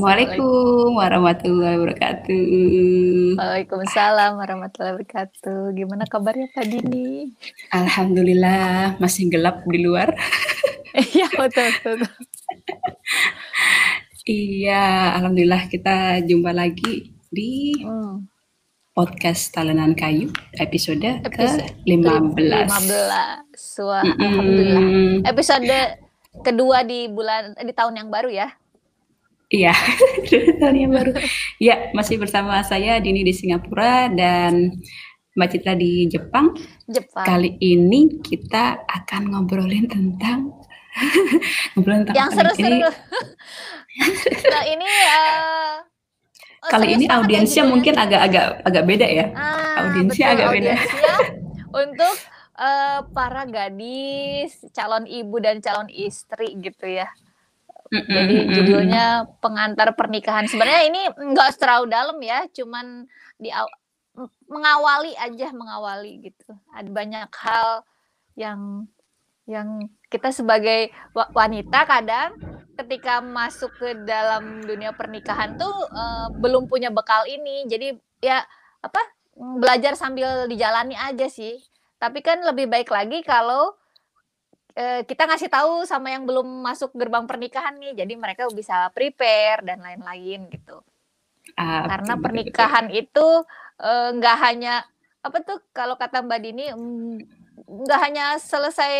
Assalamualaikum warahmatullahi wabarakatuh. Waalaikumsalam warahmatullahi wabarakatuh. Gimana kabarnya Pak Dini? Alhamdulillah masih gelap di luar. Iya betul betul. iya, alhamdulillah kita jumpa lagi di Hmm, podcast Talenan Kayu episode episode ke-15. 15. Wah, alhamdulillah. Mm-mm. Episode kedua di bulan di tahun yang baru ya. Iya, tahun yang baru. Ya, masih bersama saya Dini di Singapura dan Mbak Citra di Jepang. Jepang. Kali ini kita akan ngobrolin tentang ngobrolin tentang Yang seru-seru. Nah, ini eh, oh, kali serius ini ya audiensnya mungkin agak-agak agak beda ya. Ah, Audiensnya betul agak beda. untuk eh, para gadis, calon ibu dan calon istri gitu ya. Mm-mm, Jadi mm-mm. judulnya pengantar pernikahan. Sebenarnya ini nggak terlalu dalam ya, cuman di mengawali aja mengawali gitu. Ada banyak hal yang yang kita sebagai wa- wanita kadang ketika masuk ke dalam dunia pernikahan tuh eh, belum punya bekal ini. Jadi ya apa mm, belajar sambil dijalani aja sih. Tapi kan lebih baik lagi kalau eh, kita ngasih tahu sama yang belum masuk gerbang pernikahan nih, jadi mereka bisa prepare dan lain-lain gitu. Ah, Karena betul, betul, pernikahan itu eh, nggak hanya apa tuh kalau kata Mbak Dini mm, nggak hanya selesai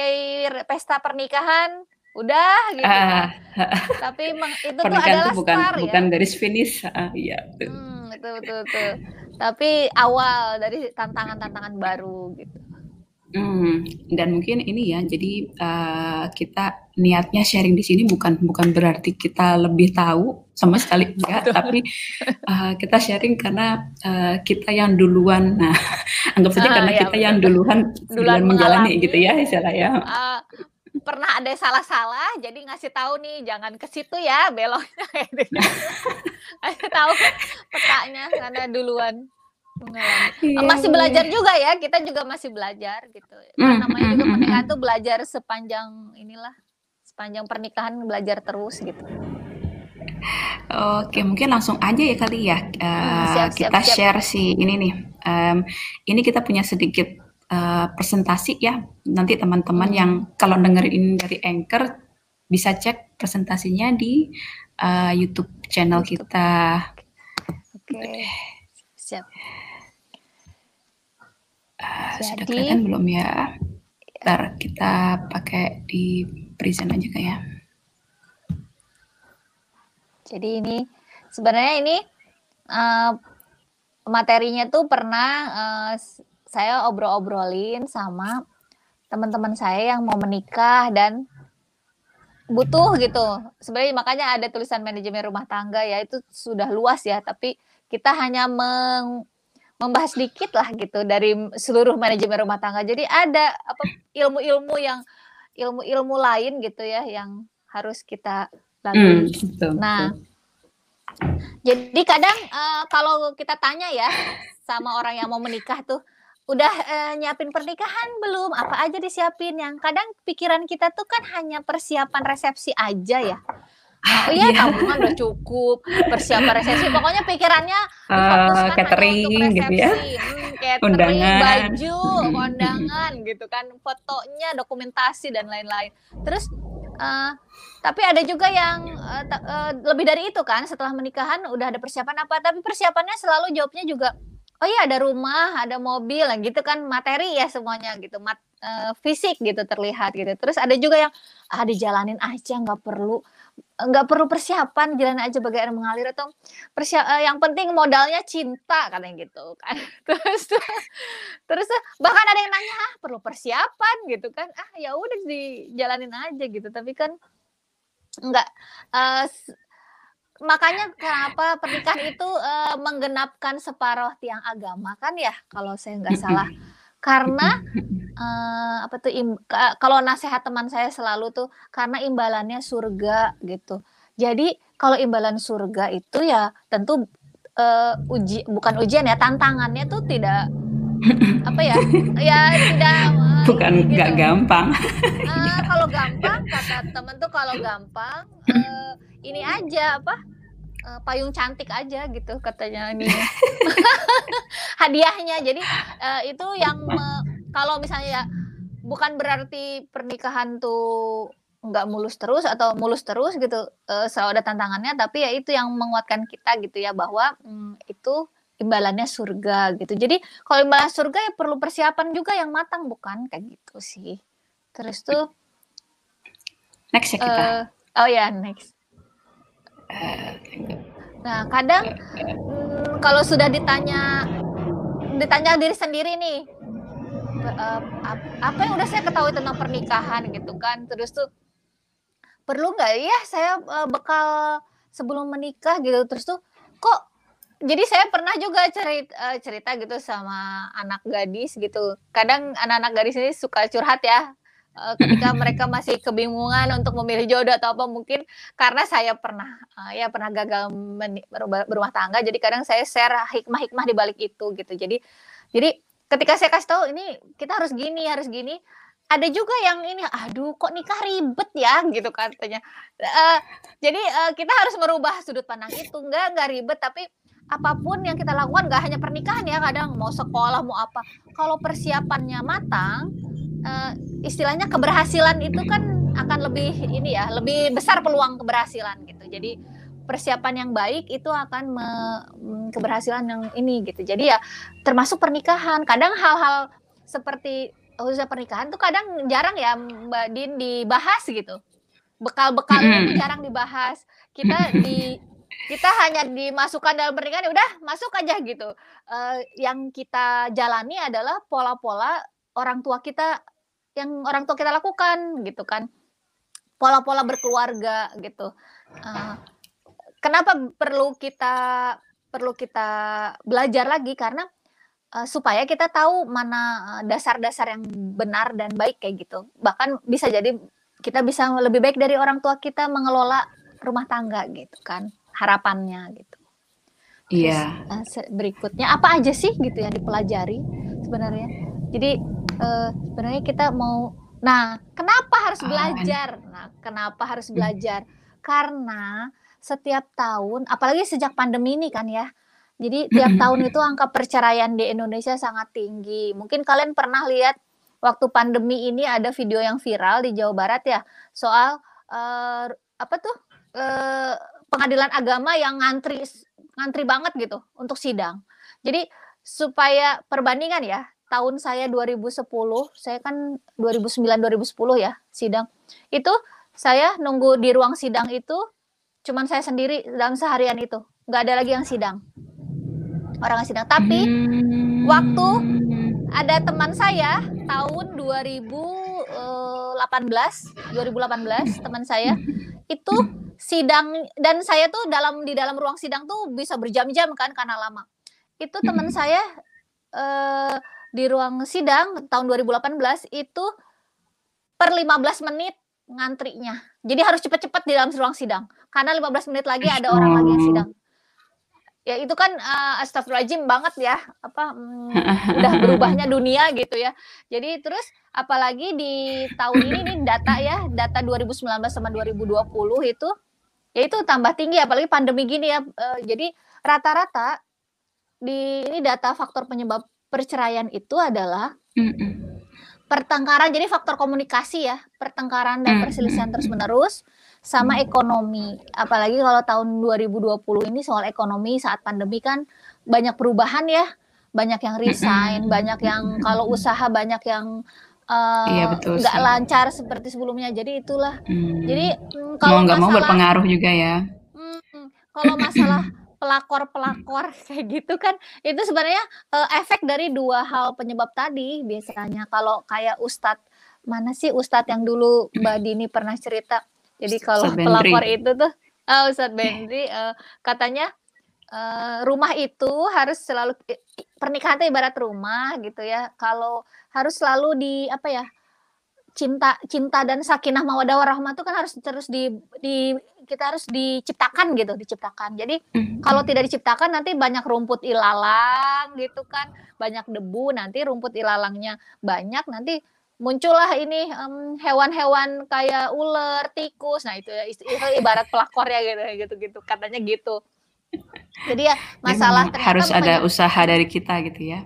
pesta pernikahan udah betul. gitu Ah, tapi emang itu tuh adalah itu bukan start ya. bukan garis finish. Iya, betul. Hmm, betul betul betul. Tapi awal dari tantangan-tantangan baru gitu. Hmm, dan mungkin ini ya, jadi eh, kita niatnya sharing di sini bukan bukan berarti kita lebih tahu sama sekali enggak, Betul. tapi eh, kita sharing karena eh, kita yang duluan. Nah, anggap saja Ah, karena ya kita yang duluan Duluan duluan menjalani mengalami gitu ya istilah ya. eh, pernah ada salah-salah jadi ngasih tahu nih jangan ke situ ya beloknya gitu. Ngasih tahu petanya karena duluan mengalami. Iya, Masih iya. belajar juga ya, kita juga masih belajar gitu. Hmm, Kan namanya hmm, juga pernikahan hmm. tuh belajar sepanjang inilah, sepanjang pernikahan belajar terus gitu. Oke, mungkin langsung aja ya kali ya. Hmm, Eh, siap siap kita siap. share si ini nih. Em, ini kita punya sedikit eh, presentasi ya. Nanti teman-teman yang kalau dengerin ini dari Anchor bisa cek presentasinya di eh, YouTube channel kita. Oke. Siap. Sudah Jadi kelihatan belum ya? Ntar kita pakai di present aja kayak. jadi ini sebenarnya ini eh, materinya tuh pernah s- saya obrol-obrolin sama teman-teman saya yang mau menikah dan butuh gitu. Sebenarnya makanya ada tulisan manajemen rumah tangga ya itu sudah luas ya, tapi kita hanya meng- membahas dikit lah gitu dari seluruh manajemen rumah tangga. Jadi ada apa ilmu-ilmu yang ilmu-ilmu lain gitu ya yang harus kita Hmm, lalui. betul, Nah, betul. jadi kadang eh, kalau kita tanya ya sama orang yang mau menikah tuh, udah eh, nyiapin pernikahan belum? Apa aja disiapin? Yang kadang pikiran kita tuh kan hanya persiapan resepsi aja ya. Oh iya, iya. tabungan udah cukup, persiapan resepsi. Pokoknya pikirannya difokuskan hanya untuk catering gitu ya. Hmm, catering, Undangan. baju, kondangan gitu kan, fotonya, dokumentasi dan lain-lain. Terus eh, tapi ada juga yang ta- eh, lebih dari itu kan, setelah menikahan udah ada persiapan apa, tapi persiapannya selalu jawabnya juga oh iya ada rumah, ada mobil, gitu kan materi ya semuanya gitu, mat, eh, fisik gitu terlihat gitu. Terus ada juga yang ah dijalanin aja nggak perlu nggak perlu persiapan jalan aja bagai air mengalir atau persia eh, yang penting modalnya cinta katanya gitu kan. Terus terus bahkan ada yang nanya ah perlu persiapan? gitu kan. Ah ya udah dijalanin aja gitu. Tapi kan enggak eh, s- makanya kenapa pernikahan itu eh, menggenapkan separuh tiang agama kan ya kalau saya nggak salah. Karena eh, apa tuh im- kalau nasihat teman saya selalu tuh karena imbalannya surga gitu. Jadi kalau imbalan surga itu ya tentu eh, uji bukan ujian ya tantangannya tuh tidak apa ya ya tidak uh, bukan nggak gitu. gampang uh, kalau gampang kata temen tuh kalau gampang uh, ini aja apa uh, payung cantik aja gitu katanya ini hadiahnya jadi uh, itu yang uh, kalau misalnya ya bukan berarti pernikahan tuh nggak mulus terus atau mulus terus gitu uh, selalu ada tantangannya tapi ya itu yang menguatkan kita gitu ya bahwa um, itu imbalannya surga gitu. Jadi kalau imbalan surga ya perlu persiapan juga yang matang bukan kayak gitu sih. Terus tuh next ya kita. Uh, oh ya next. Nah kadang hmm, kalau sudah ditanya ditanya diri sendiri nih uh, apa yang udah saya ketahui tentang pernikahan gitu kan. Terus tuh perlu nggak ya saya uh, bekal sebelum menikah gitu. Terus tuh kok jadi saya pernah juga cerita, uh, cerita gitu sama anak gadis gitu. Kadang anak-anak gadis ini suka curhat ya, uh, ketika mereka masih kebingungan untuk memilih jodoh atau apa mungkin karena saya pernah uh, ya pernah gagal berumah, berumah tangga. Jadi kadang saya share hikmah-hikmah di balik itu gitu. Jadi jadi ketika saya kasih tahu ini kita harus gini, harus gini, ada juga yang ini, aduh kok nikah ribet ya? Gitu katanya. Uh, jadi uh, kita harus merubah sudut pandang itu, enggak enggak ribet tapi apa pun yang kita lakukan nggak hanya pernikahan ya kadang mau sekolah mau apa. Kalau persiapannya matang uh, istilahnya keberhasilan itu kan akan lebih ini ya lebih besar peluang keberhasilan gitu. Jadi persiapan yang baik itu akan me, mm, keberhasilan yang ini gitu jadi ya termasuk pernikahan kadang hal-hal seperti khususnya pernikahan tuh kadang jarang ya Mbak Din dibahas gitu bekal-bekalnya mm jarang dibahas kita di kita hanya dimasukkan dalam pernikahan ya udah masuk aja gitu. Uh, yang kita jalani adalah pola-pola orang tua kita yang orang tua kita lakukan gitu kan. Pola-pola berkeluarga gitu. Uh, kenapa perlu kita perlu kita belajar lagi karena uh, supaya kita tahu mana dasar-dasar yang benar dan baik kayak gitu. Bahkan bisa jadi kita bisa lebih baik dari orang tua kita mengelola rumah tangga gitu kan harapannya gitu. Iya. Yeah. Uh, berikutnya apa aja sih gitu yang dipelajari sebenarnya? Jadi uh, sebenarnya kita mau, nah kenapa harus belajar? Nah kenapa harus belajar? Karena setiap tahun, apalagi sejak pandemi ini kan ya, jadi tiap tahun itu angka perceraian di Indonesia sangat tinggi. Mungkin kalian pernah lihat waktu pandemi ini ada video yang viral di Jawa Barat ya soal uh, apa tuh uh, pengadilan agama yang ngantri ngantri banget gitu untuk sidang. Jadi supaya perbandingan ya, tahun saya 2010, saya kan 2009 2010 ya sidang. Itu saya nunggu di ruang sidang itu cuman saya sendiri dalam seharian itu. nggak ada lagi yang sidang. Orang yang sidang. Tapi hmm. waktu ada teman saya tahun 2018 2018 teman saya itu sidang dan saya tuh dalam di dalam ruang sidang tuh bisa berjam-jam kan karena lama. Itu teman saya eh, di ruang sidang tahun 2018 itu per 15 menit ngantrinya. Jadi harus cepat-cepat di dalam ruang sidang karena 15 menit lagi ada orang lagi yang sidang. Ya itu kan uh, astagfirullahaladzim banget ya apa um, udah berubahnya dunia gitu ya. Jadi terus apalagi di tahun ini nih data ya, data 2019 sama 2020 itu Ya itu tambah tinggi apalagi pandemi gini ya, uh, jadi rata-rata di ini data faktor penyebab perceraian itu adalah pertengkaran jadi faktor komunikasi ya, pertengkaran dan perselisihan terus-menerus sama ekonomi. Apalagi kalau tahun 2020 ini soal ekonomi saat pandemi kan banyak perubahan ya, banyak yang resign, banyak yang kalau usaha banyak yang uh, iya, betul nggak lancar seperti sebelumnya. Jadi itulah. Hmm. Jadi mm, kalau mau nggak mau berpengaruh juga ya. Hmm, kalau masalah pelakor-pelakor kayak gitu kan itu sebenarnya uh, efek dari dua hal penyebab tadi biasanya kalau kayak ustadz mana sih ustadz yang dulu Mbak Dini pernah cerita jadi kalau pelakor itu tuh uh, Ustadz Bendri uh, katanya uh, rumah itu harus selalu pernikahan itu ibarat rumah gitu ya kalau harus selalu di apa ya cinta cinta dan sakinah mawaddah warahmah itu kan harus terus di di kita harus diciptakan gitu, diciptakan. Jadi Mhm. kalau tidak diciptakan nanti banyak rumput ilalang gitu kan, banyak debu, nanti rumput ilalangnya banyak, nanti muncullah ini em, hewan-hewan kayak ular, tikus. Nah, itu ya itu ibarat pelakor ya gitu gitu-gitu katanya gitu. Jadi ya masalah ternyata harus ada usaha dari kita gitu ya.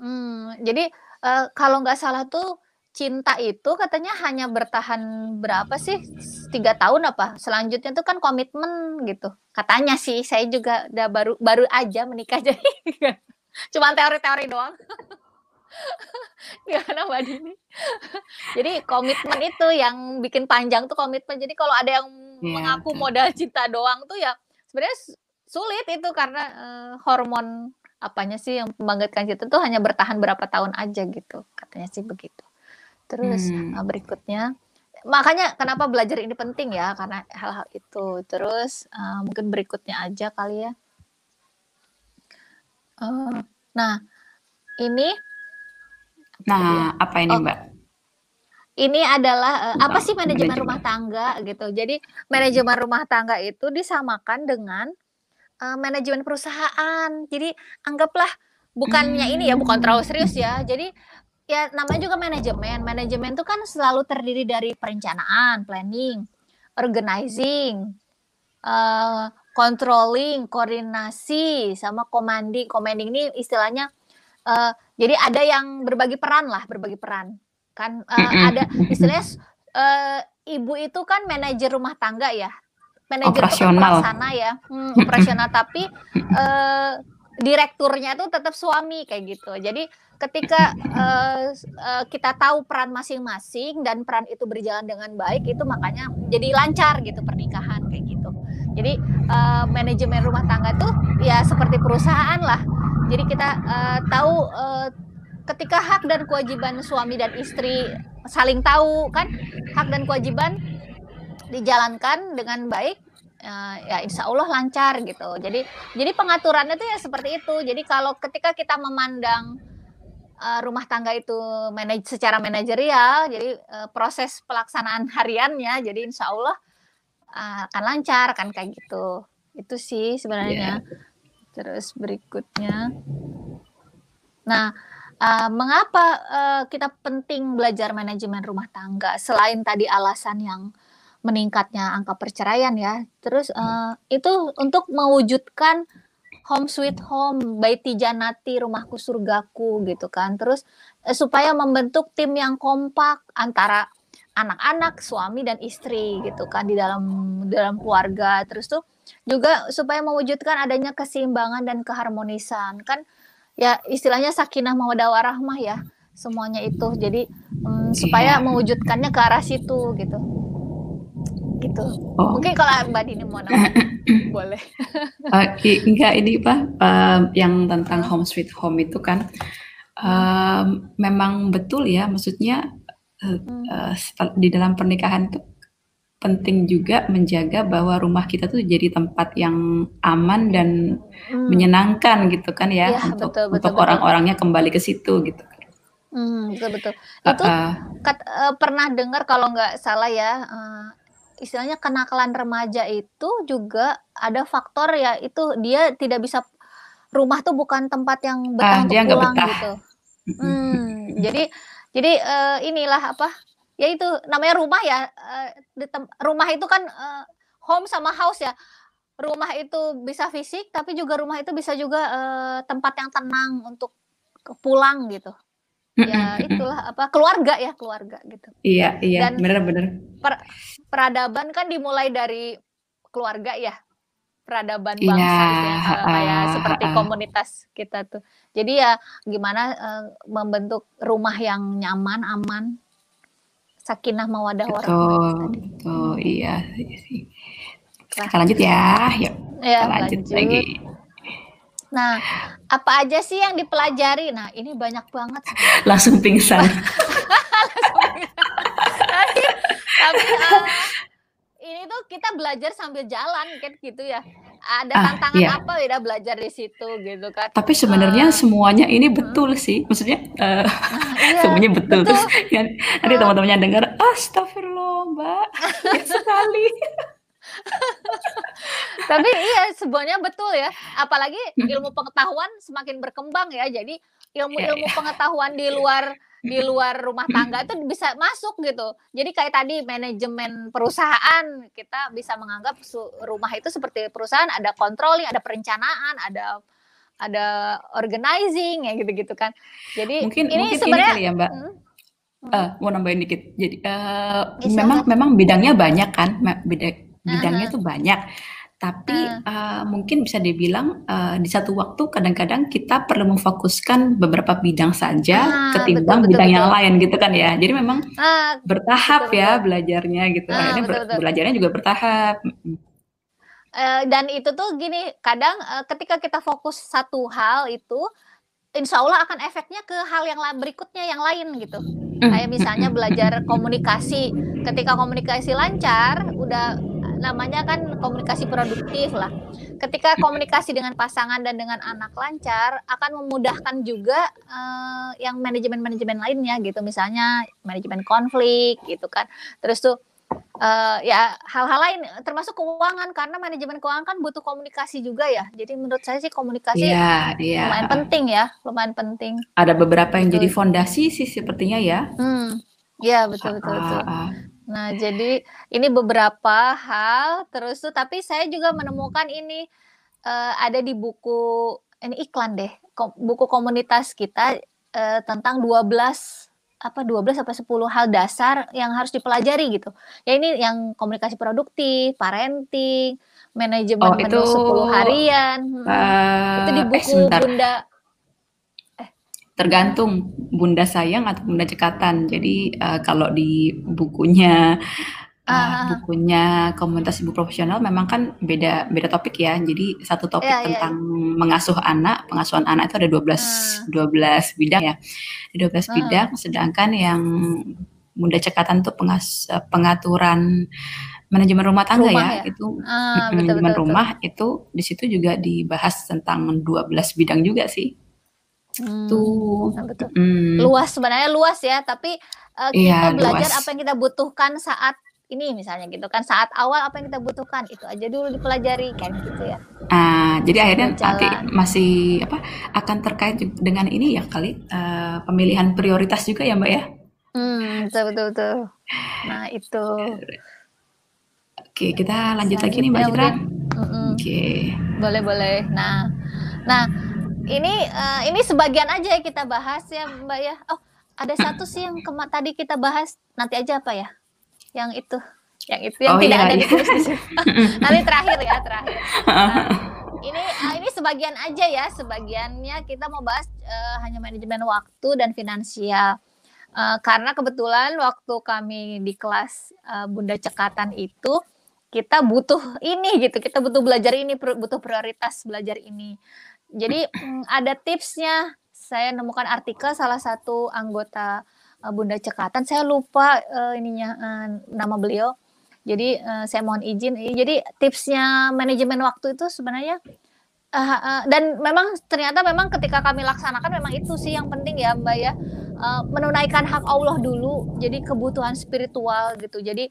Hmm, jadi eh, kalau nggak salah tuh cinta itu katanya hanya bertahan berapa sih? Tiga tahun apa? Selanjutnya tuh kan komitmen gitu. Katanya sih, saya juga udah baru baru aja menikah jadi cuman teori-teori doang. Gimana Mbak Dini? Jadi komitmen itu yang bikin panjang tuh komitmen. Jadi kalau ada yang Iya, mengaku modal cinta doang tuh ya sebenarnya sulit itu karena eh, hormon apanya sih yang membangkitkan cinta tuh hanya bertahan berapa tahun aja gitu. Katanya sih begitu. Terus Hmm. eh, berikutnya makanya kenapa belajar ini penting ya karena hal-hal itu. Terus eh, mungkin berikutnya aja kali ya. Eh, nah, ini? Nah, apa ini Oh, Mbak? ini adalah eh, apa sih manajemen manajemen. rumah tangga gitu. Jadi manajemen rumah tangga itu disamakan dengan eh, manajemen perusahaan. Jadi anggaplah bukannya ini ya, bukan terlalu serius Hmm. ya. Jadi ya namanya juga manajemen. Manajemen itu kan selalu terdiri dari perencanaan, planning, organizing, eh, controlling, koordinasi, sama commanding. Commanding ini istilahnya eh, jadi ada yang berbagi peran lah, berbagi peran. Kan Mm-mm. ada istilahnya eh, ibu itu kan manajer rumah tangga ya. Manajer Operasional. pelaksana ya, hmm, operasional tapi eh, direkturnya itu tetap suami kayak gitu. Jadi ketika s- eh, kita tahu peran masing-masing dan peran itu berjalan dengan baik itu makanya jadi lancar gitu pernikahan kayak gitu. Jadi eh, manajemen rumah tangga tuh ya seperti perusahaan lah. Jadi kita eh, tahu eh, ketika hak dan kewajiban suami dan istri saling tahu kan hak dan kewajiban dijalankan dengan baik eh, ya insya Allah lancar gitu. Jadi jadi pengaturannya tuh ya seperti itu. Jadi kalau ketika kita memandang rumah tangga itu manaj secara manajerial, jadi eh, proses pelaksanaan hariannya, jadi insya Allah eh, akan lancar kan kayak gitu. Itu sih sebenarnya. Terus berikutnya, nah eh, mengapa eh, kita penting belajar manajemen rumah tangga selain tadi alasan yang meningkatnya angka perceraian ya. Terus eh, itu untuk mewujudkan home sweet home, baiti janati, rumahku surgaku gitu kan. Terus eh, supaya membentuk tim yang kompak antara anak-anak, suami dan istri gitu kan di dalam dalam keluarga. Terus tuh juga supaya mewujudkan adanya keseimbangan dan keharmonisan kan ya istilahnya sakinah mawaddah warahmah ya semuanya itu. Jadi mm, supaya mewujudkannya ke arah situ gitu. Gitu. Oh, Mungkin kalau Mbak Dini mau nambah boleh. eh, i- enggak ini Pak, eh, yang tentang home sweet home itu kan eh, memang betul ya, maksudnya Hmm. setel- di dalam pernikahan itu penting juga menjaga bahwa rumah kita tuh jadi tempat yang aman dan Hmm. menyenangkan gitu kan ya Iya, untuk betul, betul, untuk orang-orangnya kembali ke situ gitu. Hmm, betul betul. Itu eh, kat- eh, pernah dengar kalau nggak salah ya, eh, istilahnya kenakalan remaja itu juga ada faktor ya itu dia tidak bisa rumah tuh bukan tempat yang betah ah, untuk dia pulang betah. gitu. Hmm, jadi jadi eh, inilah apa? Ya itu namanya rumah ya. eh, di tem- rumah itu kan eh, home sama house ya. Rumah itu bisa fisik, tapi juga rumah itu bisa juga eh, tempat yang tenang untuk pulang gitu. Ya itulah apa keluarga ya keluarga gitu. Iya, iya, Dan bener-bener. per- peradaban kan dimulai dari keluarga ya. Peradaban Iya, bangsa itu yang eh, kayak ah, seperti ah. komunitas kita tuh. Jadi ya gimana eh, membentuk rumah yang nyaman, aman, sakinah mawadah warahmah Betul, betul, iya iya sih. Lah, Kita lanjut ya, yuk ya kita lanjut lanjut. lagi. Nah, apa aja sih yang dipelajari? Nah, ini banyak banget sebenarnya. Langsung pingsan. tapi tapi eh, ini tuh kita belajar sambil jalan kan gitu ya. Ada Ah, tantangan iya. apa ya belajar di situ gitu kan. Tapi sebenarnya Eh, semuanya ini hmm, betul sih. Maksudnya nah, Iya, semuanya betul. betul. Terus yang nanti teman-temannya dengar, astagfirullah, Mbak. Ya sekali. Tapi iya sebenarnya betul ya. Apalagi ilmu pengetahuan semakin berkembang ya. Jadi ilmu-ilmu iya. pengetahuan di luar di luar rumah tangga itu bisa masuk gitu. Jadi kayak tadi manajemen perusahaan kita bisa menganggap rumah itu seperti perusahaan ada controlling, ada perencanaan, ada ada organizing ya gitu-gitu kan. Jadi mungkin ini mungkin sebenarnya ini ya Mbak. Hmm, uh, mau nambahin dikit. Jadi uh, memang memang bidangnya banyak kan, beda bidangnya uh -huh. tuh banyak. Tapi uh. Uh, mungkin bisa dibilang uh, di satu waktu kadang-kadang kita perlu memfokuskan beberapa bidang saja uh, ketimbang betul, bidang betul, yang betul. lain gitu kan ya. Jadi memang uh, bertahap betul, ya betul. belajarnya gitu. Uh, Akhirnya betul, betul. belajarnya juga bertahap. Uh, dan itu tuh gini, kadang ketika kita fokus satu hal itu, insya Allah akan efeknya ke hal yang berikutnya yang lain gitu. Kayak misalnya belajar komunikasi, ketika komunikasi lancar, udah namanya kan komunikasi produktif lah. Ketika komunikasi dengan pasangan dan dengan anak lancar, akan memudahkan juga uh, yang manajemen-manajemen lainnya gitu. Misalnya manajemen konflik gitu kan. Terus tuh uh, ya hal-hal lain termasuk keuangan karena manajemen keuangan kan butuh komunikasi juga ya. Jadi menurut saya sih komunikasi yeah, yeah. lumayan penting ya, lumayan penting. Ada beberapa yang gitu. jadi fondasi sih sepertinya ya. Hmm. Ya betul betul betul. Uh, uh. Nah, jadi ini beberapa hal terus tuh tapi saya juga menemukan ini uh, ada di buku ini iklan deh, ko buku komunitas kita uh, tentang 12 apa 12 sampai 10 hal dasar yang harus dipelajari gitu. Ya ini yang komunikasi produktif, parenting, manajemen oh, menu 10 harian. Uh, itu di eh, buku eh, Bunda tergantung bunda sayang atau bunda cekatan. Jadi uh, kalau di bukunya uh, bukunya komunitas ibu profesional memang kan beda beda topik ya. Jadi satu topik yeah, iya. tentang yeah. mengasuh anak, pengasuhan anak itu ada 12 uh. 12 bidang ya. 12 uh. bidang sedangkan yang bunda cekatan itu pengas, pengaturan manajemen rumah tangga rumah, ya, ya itu uh, manajemen betul, rumah betul. itu di situ juga dibahas tentang 12 bidang juga sih. Hmm, Tuh. Betul. Hmm. Luas sebenarnya luas ya, tapi uh, kita ya, belajar luas. apa yang kita butuhkan saat ini misalnya gitu kan saat awal apa yang kita butuhkan itu aja dulu dipelajari kan gitu ya. Uh, jadi akhirnya nanti masih apa akan terkait dengan ini ya kali uh, pemilihan prioritas juga ya mbak ya. Hmm betul betul betul. Nah itu. Oke kita lanjut lagi nih mbak Citra. Oke. Boleh boleh. Nah nah ini uh, ini sebagian aja ya kita bahas ya Mbak ya. Oh, ada satu sih yang kema tadi kita bahas nanti aja apa ya? Yang itu, yang itu yang oh, tidak iya, ada iya. ditulis di nanti terakhir ya, terakhir. Nah, ini uh, ini sebagian aja ya, sebagiannya kita mau bahas uh, hanya manajemen waktu dan finansial. Uh, karena kebetulan waktu kami di kelas uh, Bunda Cekatan itu kita butuh ini gitu, kita butuh belajar ini, butuh prioritas belajar ini. Jadi mm, ada tipsnya. Saya nemukan artikel salah satu anggota uh, Bunda Cekatan. Saya lupa uh, ininya uh, nama beliau. Jadi uh, saya mohon izin. Jadi tipsnya manajemen waktu itu sebenarnya uh, uh, dan memang ternyata memang ketika kami laksanakan memang itu sih yang penting ya Mbak ya. Uh, menunaikan hak Allah dulu. Jadi kebutuhan spiritual gitu. Jadi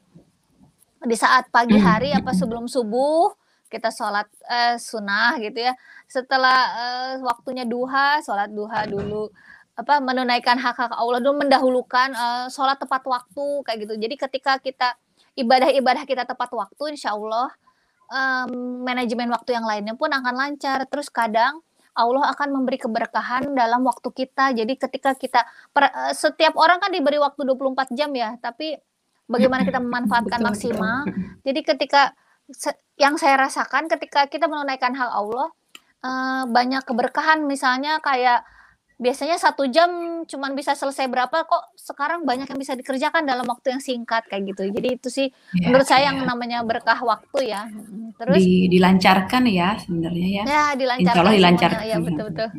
di saat pagi hari apa sebelum subuh kita sholat uh, sunnah gitu ya. Setelah uh, waktunya duha sholat duha dulu. Apa menunaikan hak hak Allah dulu mendahulukan uh, sholat tepat waktu kayak gitu. Jadi ketika kita ibadah-ibadah kita tepat waktu insya Allah um, manajemen waktu yang lainnya pun akan lancar. Terus kadang Allah akan memberi keberkahan dalam waktu kita. Jadi ketika kita per, setiap orang kan diberi waktu 24 jam ya, tapi bagaimana kita memanfaatkan betul, maksimal. Jadi ketika yang saya rasakan ketika kita menunaikan hal Allah uh, banyak keberkahan. Misalnya kayak biasanya satu jam cuman bisa selesai berapa kok sekarang banyak yang bisa dikerjakan dalam waktu yang singkat kayak gitu. Jadi itu sih ya, menurut saya ya. yang namanya berkah waktu ya. Terus Di, dilancarkan ya sebenarnya ya. Ya dilancarkan Insya Allah dilancarkan ya betul betul.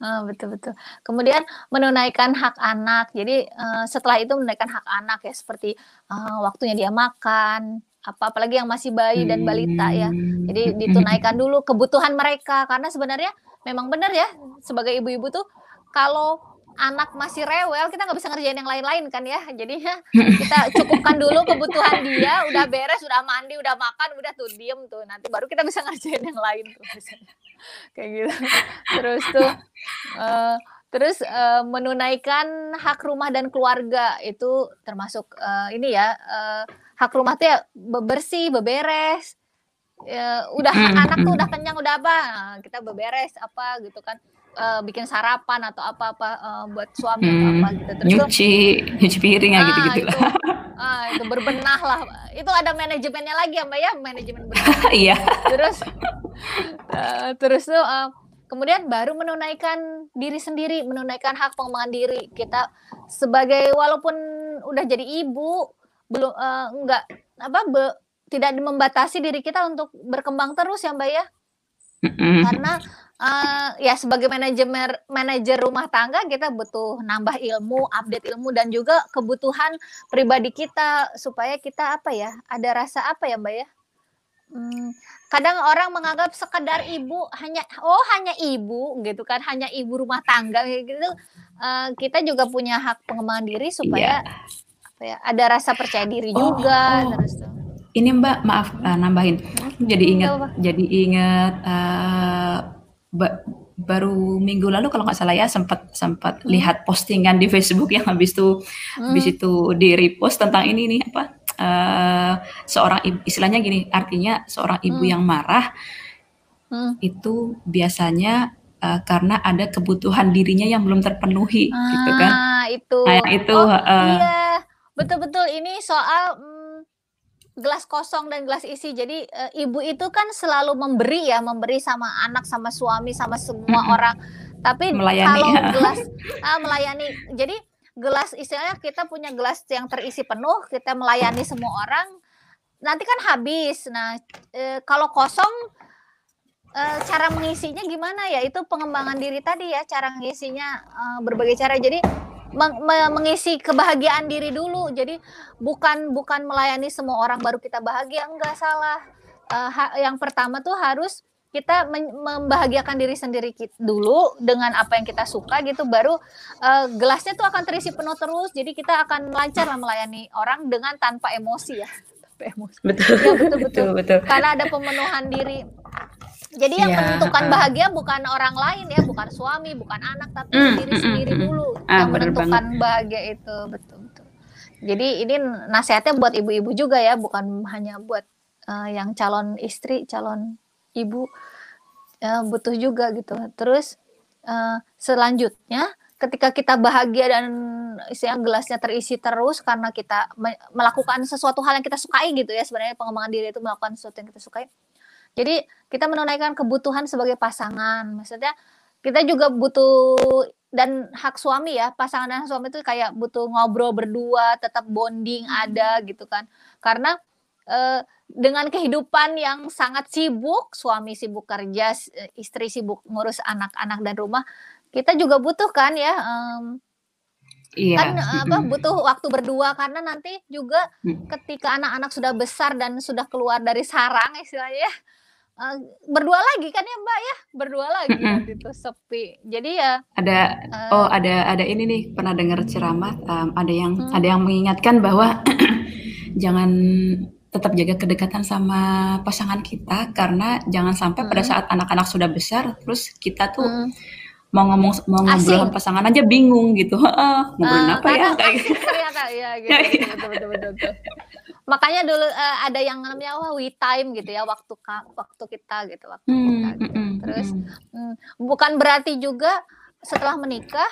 Oh, betul betul. Kemudian menunaikan hak anak. Jadi uh, setelah itu menunaikan hak anak ya seperti uh, waktunya dia makan, apa apalagi yang masih bayi dan balita ya. Jadi hmm. ditunaikan dulu kebutuhan mereka. Karena sebenarnya memang benar ya sebagai ibu-ibu tuh kalau anak masih rewel kita nggak bisa ngerjain yang lain-lain kan ya. Jadinya kita cukupkan dulu kebutuhan dia udah beres udah mandi udah makan udah tuh diem tuh. Nanti baru kita bisa ngerjain yang lain tuh misalnya. Kayak gitu. Terus tuh uh, terus uh, menunaikan hak rumah dan keluarga itu termasuk uh, ini ya uh, hak rumah tuh ya bebersih beberes. Ya, udah anak tuh udah kenyang udah apa? Nah, kita beberes apa gitu kan. Uh, bikin sarapan atau apa-apa uh, buat suami hmm, atau apa gitu. Terus nyuci tuh, nyuci piring ya gitu-gitu lah ah, itu berbenah lah. Itu ada manajemennya lagi ya mbak ya? Manajemen berbenah. Iya. Terus uh, terus tuh uh, kemudian baru menunaikan diri sendiri menunaikan hak pengembangan diri. Kita sebagai walaupun udah jadi ibu belum uh, enggak apa be, tidak membatasi diri kita untuk berkembang terus ya Mbak ya. Mm-hmm. Karena uh, ya sebagai manajemen manajer rumah tangga kita butuh nambah ilmu, update ilmu dan juga kebutuhan pribadi kita supaya kita apa ya ada rasa apa ya Mbak ya. Hmm, kadang orang menganggap sekedar ibu hanya oh hanya ibu gitu kan hanya ibu rumah tangga gitu. Uh, kita juga punya hak pengembangan diri supaya yeah. Apa ya ada rasa percaya diri oh, juga oh. terus tuh ini Mbak, maaf uh, nambahin. Jadi ingat, jadi ingat uh, ba baru minggu lalu kalau nggak salah ya sempat sempat hmm. lihat postingan di Facebook yang habis itu hmm. habis itu di repost tentang ini nih apa uh, seorang ibu, istilahnya gini artinya seorang ibu hmm. yang marah hmm. itu biasanya uh, karena ada kebutuhan dirinya yang belum terpenuhi ah, gitu kan. Ah, itu. Nah, itu oh, uh, iya. Betul-betul ini soal gelas kosong dan gelas isi. Jadi e, ibu itu kan selalu memberi ya, memberi sama anak, sama suami, sama semua hmm. orang. Tapi melayani. kalau gelas uh, melayani, jadi gelas istilahnya kita punya gelas yang terisi penuh, kita melayani semua orang. Nanti kan habis. Nah, e, kalau kosong e, cara mengisinya gimana ya? Itu pengembangan diri tadi ya, cara mengisinya e, berbagai cara. Jadi meng mengisi kebahagiaan diri dulu. Jadi bukan bukan melayani semua orang baru kita bahagia, enggak salah. Uh, yang pertama tuh harus kita membahagiakan diri sendiri dulu dengan apa yang kita suka gitu baru uh, gelasnya tuh akan terisi penuh terus. Jadi kita akan lancar lah melayani orang dengan tanpa emosi ya. Tanpa emosi. Betul. Ya, betul, betul. Betul betul. Karena ada pemenuhan diri jadi yang ya, menentukan bahagia bukan orang lain ya, bukan suami, bukan anak, tapi mm, diri mm, sendiri mm, dulu ah, yang menentukan banget. bahagia itu betul betul. Jadi ini nasihatnya buat ibu-ibu juga ya, bukan hanya buat uh, yang calon istri, calon ibu uh, butuh juga gitu. Terus uh, selanjutnya ketika kita bahagia dan isinya gelasnya terisi terus karena kita melakukan sesuatu hal yang kita sukai gitu ya sebenarnya pengembangan diri itu melakukan sesuatu yang kita sukai jadi kita menunaikan kebutuhan sebagai pasangan. Maksudnya kita juga butuh dan hak suami ya pasangan dan suami itu kayak butuh ngobrol berdua tetap bonding hmm. ada gitu kan karena eh, dengan kehidupan yang sangat sibuk suami sibuk kerja istri sibuk ngurus anak-anak dan rumah kita juga butuh kan ya um, Iya. Kan apa butuh waktu berdua karena nanti juga hmm. ketika anak-anak sudah besar dan sudah keluar dari sarang istilahnya ya Uh, berdua lagi kan ya Mbak ya berdua lagi mm -hmm. itu sepi jadi ya ada uh, oh ada ada ini nih pernah dengar ceramah um, ada yang hmm. ada yang mengingatkan bahwa jangan tetap jaga kedekatan sama pasangan kita karena jangan sampai hmm. pada saat anak-anak sudah besar terus kita tuh hmm. mau ngomong mau ngobrol sama pasangan aja bingung gitu ngobrolin uh, apa ya kayak gitu. ternyata ya gitu, gitu betul, betul, betul, betul makanya dulu uh, ada yang namanya wah we time gitu ya waktu waktu kita gitu waktu hmm, kita gitu. Hmm, hmm, terus hmm. bukan berarti juga setelah menikah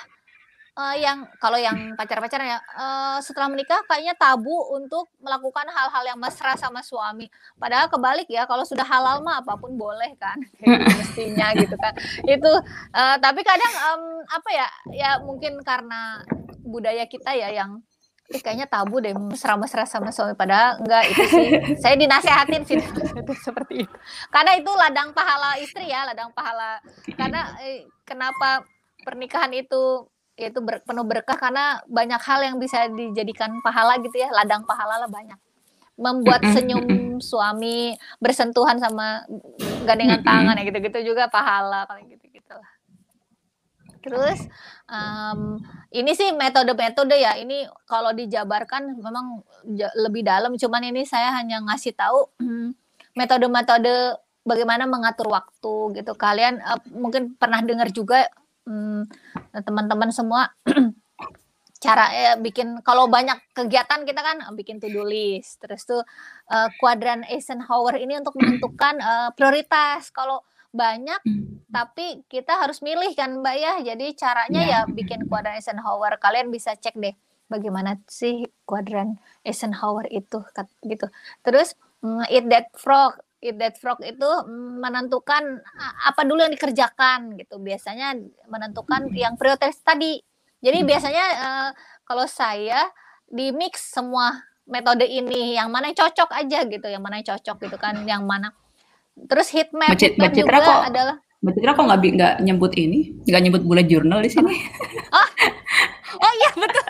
uh, yang kalau yang pacar-pacaran ya uh, setelah menikah kayaknya tabu untuk melakukan hal-hal yang mesra sama suami. Padahal kebalik ya kalau sudah halal mah apa pun boleh kan gitu, mestinya gitu kan. Itu uh, tapi kadang um, apa ya ya mungkin karena budaya kita ya yang Ih, kayaknya tabu deh mesra-mesra sama suami. Padahal enggak itu sih. Saya dinasehatin sih. Itu seperti itu. Karena itu ladang pahala istri ya ladang pahala. Karena eh, kenapa pernikahan itu itu ber, penuh berkah? Karena banyak hal yang bisa dijadikan pahala gitu ya ladang pahala lah banyak. Membuat senyum suami bersentuhan sama gandengan tangan ya gitu-gitu juga pahala paling gitu Terus um, ini sih metode-metode ya. Ini kalau dijabarkan memang lebih dalam. Cuman ini saya hanya ngasih tahu metode-metode bagaimana mengatur waktu gitu. Kalian uh, mungkin pernah dengar juga teman teman-teman semua cara ya, bikin kalau banyak kegiatan kita kan bikin to do list terus tuh uh, Eisenhower ini untuk menentukan uh, prioritas kalau banyak tapi kita harus milih kan Mbak ya. Jadi caranya ya, ya bikin kuadran Eisenhower. Kalian bisa cek deh bagaimana sih kuadran Eisenhower itu gitu. Terus eat that frog. Eat that frog itu menentukan apa dulu yang dikerjakan gitu. Biasanya menentukan yang prioritas tadi. Jadi hmm. biasanya uh, kalau saya di mix semua metode ini, yang mana yang cocok aja gitu, yang mana yang cocok gitu kan, yang mana. Terus heat map, Mbak, map juga kok, adalah. Mbak Citra kok nggak nggak nyebut ini, nggak nyebut bullet journal di sini? Oh, oh iya betul.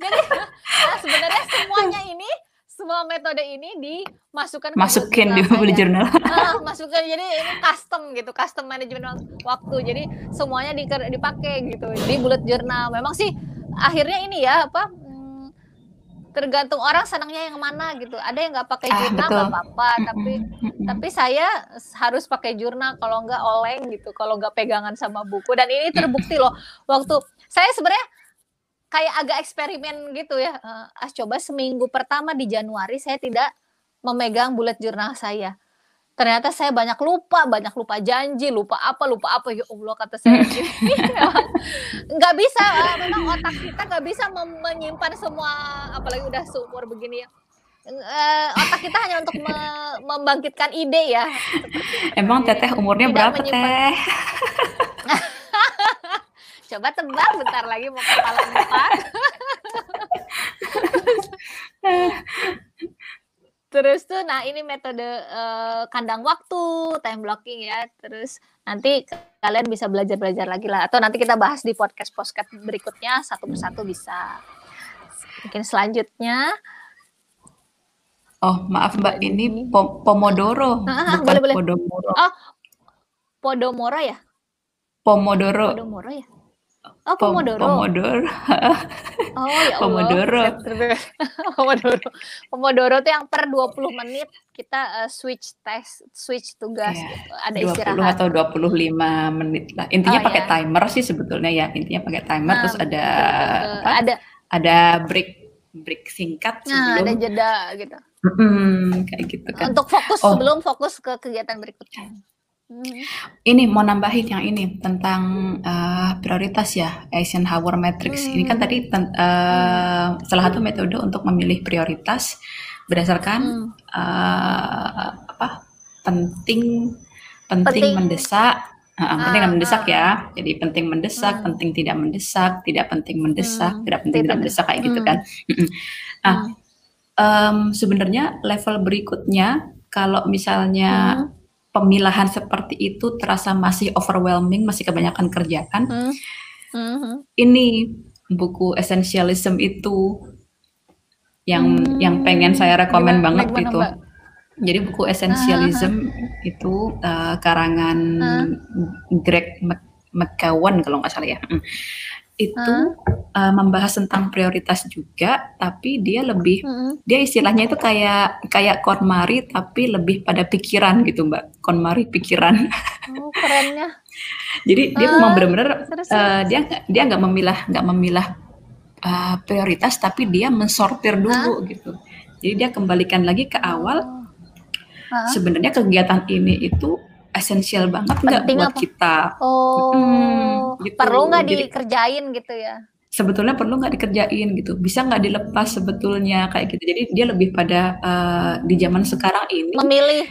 Jadi nah, sebenarnya semuanya ini semua metode ini dimasukkan masukin di bullet journal. Ah, masukkan jadi ini custom gitu, custom management waktu. Jadi semuanya dipakai gitu di bullet journal. Memang sih akhirnya ini ya apa tergantung orang senangnya yang mana gitu. Ada yang nggak pakai ah, jurnal nggak apa-apa, tapi tapi saya harus pakai jurnal kalau nggak oleng gitu, kalau nggak pegangan sama buku. Dan ini terbukti loh waktu saya sebenarnya kayak agak eksperimen gitu ya. Uh, ah coba seminggu pertama di Januari saya tidak memegang bullet jurnal saya. Ternyata saya banyak lupa, banyak lupa janji, lupa apa, lupa apa. Ya Allah kata saya nggak bisa, uh, memang otak kita nggak bisa menyimpan semua, apalagi udah seumur begini ya. Uh, otak kita hanya untuk me membangkitkan ide ya. Emang teteh umurnya berapa teh? Coba tebak bentar lagi mau kepala empat. Terus tuh, nah ini metode uh, kandang waktu, time blocking ya. Terus nanti kalian bisa belajar-belajar lagi lah. Atau nanti kita bahas di podcast-podcast berikutnya satu persatu bisa. Mungkin selanjutnya. Oh maaf mbak, ini Pomodoro, nah, bukan boleh, boleh. Podomoro. Oh, Podomoro ya? Pomodoro. Pomodoro ya? Oh, Pomodoro. Pomodoro. Oh, ya Allah. Pomodoro. Pomodoro. Pomodoro tuh yang per 20 menit kita uh, switch test, switch tugas yeah. gitu. Ada 20 istirahat. atau 25 menit lah. Intinya oh, pakai yeah. timer sih sebetulnya ya. Intinya pakai timer nah, terus ada apa? ada ada break break singkat sebelum Nah, ada jeda gitu. Hmm, kayak gitu kan. Untuk fokus oh. sebelum fokus ke kegiatan berikutnya. Hmm. Ini mau nambahin yang ini tentang uh, prioritas ya Eisenhower Matrix. Hmm. Ini kan tadi uh, salah satu metode untuk memilih prioritas berdasarkan hmm. uh, apa penting penting, penting. mendesak Uh, ah, penting dan mendesak ah. ya. Jadi penting mendesak, hmm. penting tidak mendesak, tidak penting mendesak, hmm. tidak penting tidak, tidak mendesak kayak gitu hmm. gitu kan. Nah, hmm. um, sebenarnya level berikutnya kalau misalnya hmm pemilahan seperti itu terasa masih overwhelming, masih kebanyakan kerjaan. Hmm. Hmm. Ini buku Essentialism itu yang hmm. yang pengen saya rekomen Gimana, banget gitu. Mbak? Jadi buku Essentialism ah. itu uh, karangan ah. Greg McKeown kalau nggak salah ya. Hmm itu uh, membahas tentang prioritas juga, tapi dia lebih hmm. dia istilahnya itu kayak kayak KonMari tapi lebih pada pikiran gitu Mbak. KonMari pikiran. Oh, kerennya. Jadi dia uh, memang benar-benar uh, dia dia nggak memilah nggak memilah uh, prioritas tapi dia mensortir dulu huh? gitu. Jadi dia kembalikan lagi ke awal. Uh. Sebenarnya kegiatan ini itu esensial banget nggak buat apa? kita? Oh, hmm, gitu. perlu nggak dikerjain gitu ya? Sebetulnya perlu nggak dikerjain gitu, bisa nggak dilepas sebetulnya kayak gitu. Jadi dia lebih pada uh, di zaman sekarang ini memilih.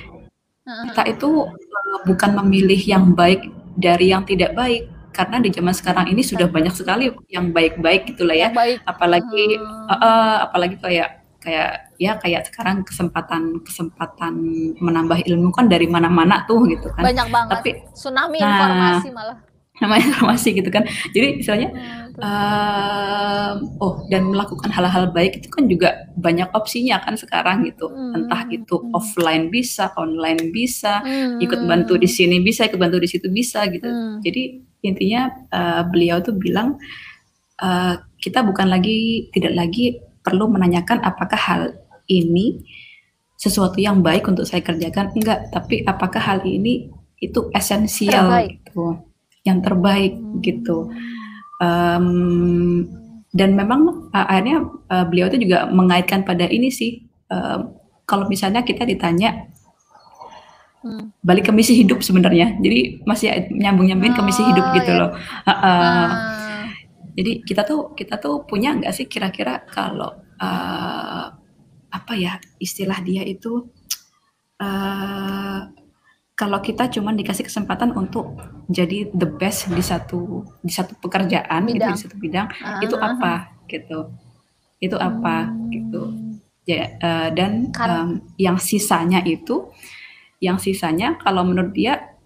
Kita itu uh, bukan memilih yang baik dari yang tidak baik, karena di zaman sekarang ini sudah banyak sekali yang baik-baik gitulah ya. Baik. Apalagi hmm. uh, uh, apalagi kayak kayak ya kayak sekarang kesempatan kesempatan menambah ilmu kan dari mana-mana tuh gitu kan. Banyak banget. Tapi tsunami nah, informasi malah. nama informasi gitu kan. Jadi misalnya hmm, uh, oh dan melakukan hal-hal baik itu kan juga banyak opsinya kan sekarang gitu. Hmm, entah itu hmm. offline bisa online bisa hmm, ikut bantu di sini bisa ikut bantu di situ bisa gitu. Hmm. jadi intinya uh, beliau tuh bilang uh, kita bukan lagi tidak lagi perlu menanyakan apakah hal ini sesuatu yang baik untuk saya kerjakan enggak tapi apakah hal ini itu esensial terbaik. gitu yang terbaik hmm. gitu um, dan memang uh, akhirnya uh, beliau itu juga mengaitkan pada ini sih uh, kalau misalnya kita ditanya hmm. balik ke misi hidup sebenarnya jadi masih nyambung nyambungin oh, ke misi hidup gitu ya. loh uh, uh, uh. Jadi kita tuh kita tuh punya nggak sih kira-kira kalau uh, apa ya istilah dia itu uh, kalau kita cuma dikasih kesempatan untuk jadi the best di satu di satu pekerjaan gitu di satu bidang uh, itu apa gitu? Itu apa hmm. gitu. Ya uh, dan um, yang sisanya itu yang sisanya kalau menurut dia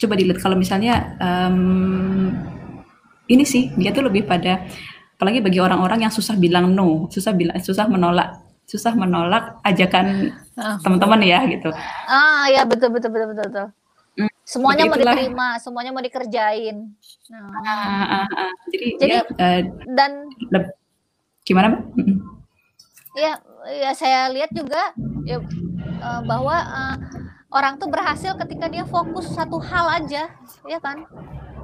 coba dilihat kalau misalnya um, ini sih dia tuh lebih pada apalagi bagi orang-orang yang susah bilang no, susah bilang susah menolak, susah menolak ajakan oh. teman-teman ya gitu. Ah ya betul betul betul betul. betul. Hmm, semuanya mau diterima, semuanya mau dikerjain. Nah. Ah, ah, ah. ah. Jadi, jadi ya, uh, dan gimana mbak? Ya, ya saya lihat juga ya, uh, bahwa uh, orang tuh berhasil ketika dia fokus satu hal aja, ya kan?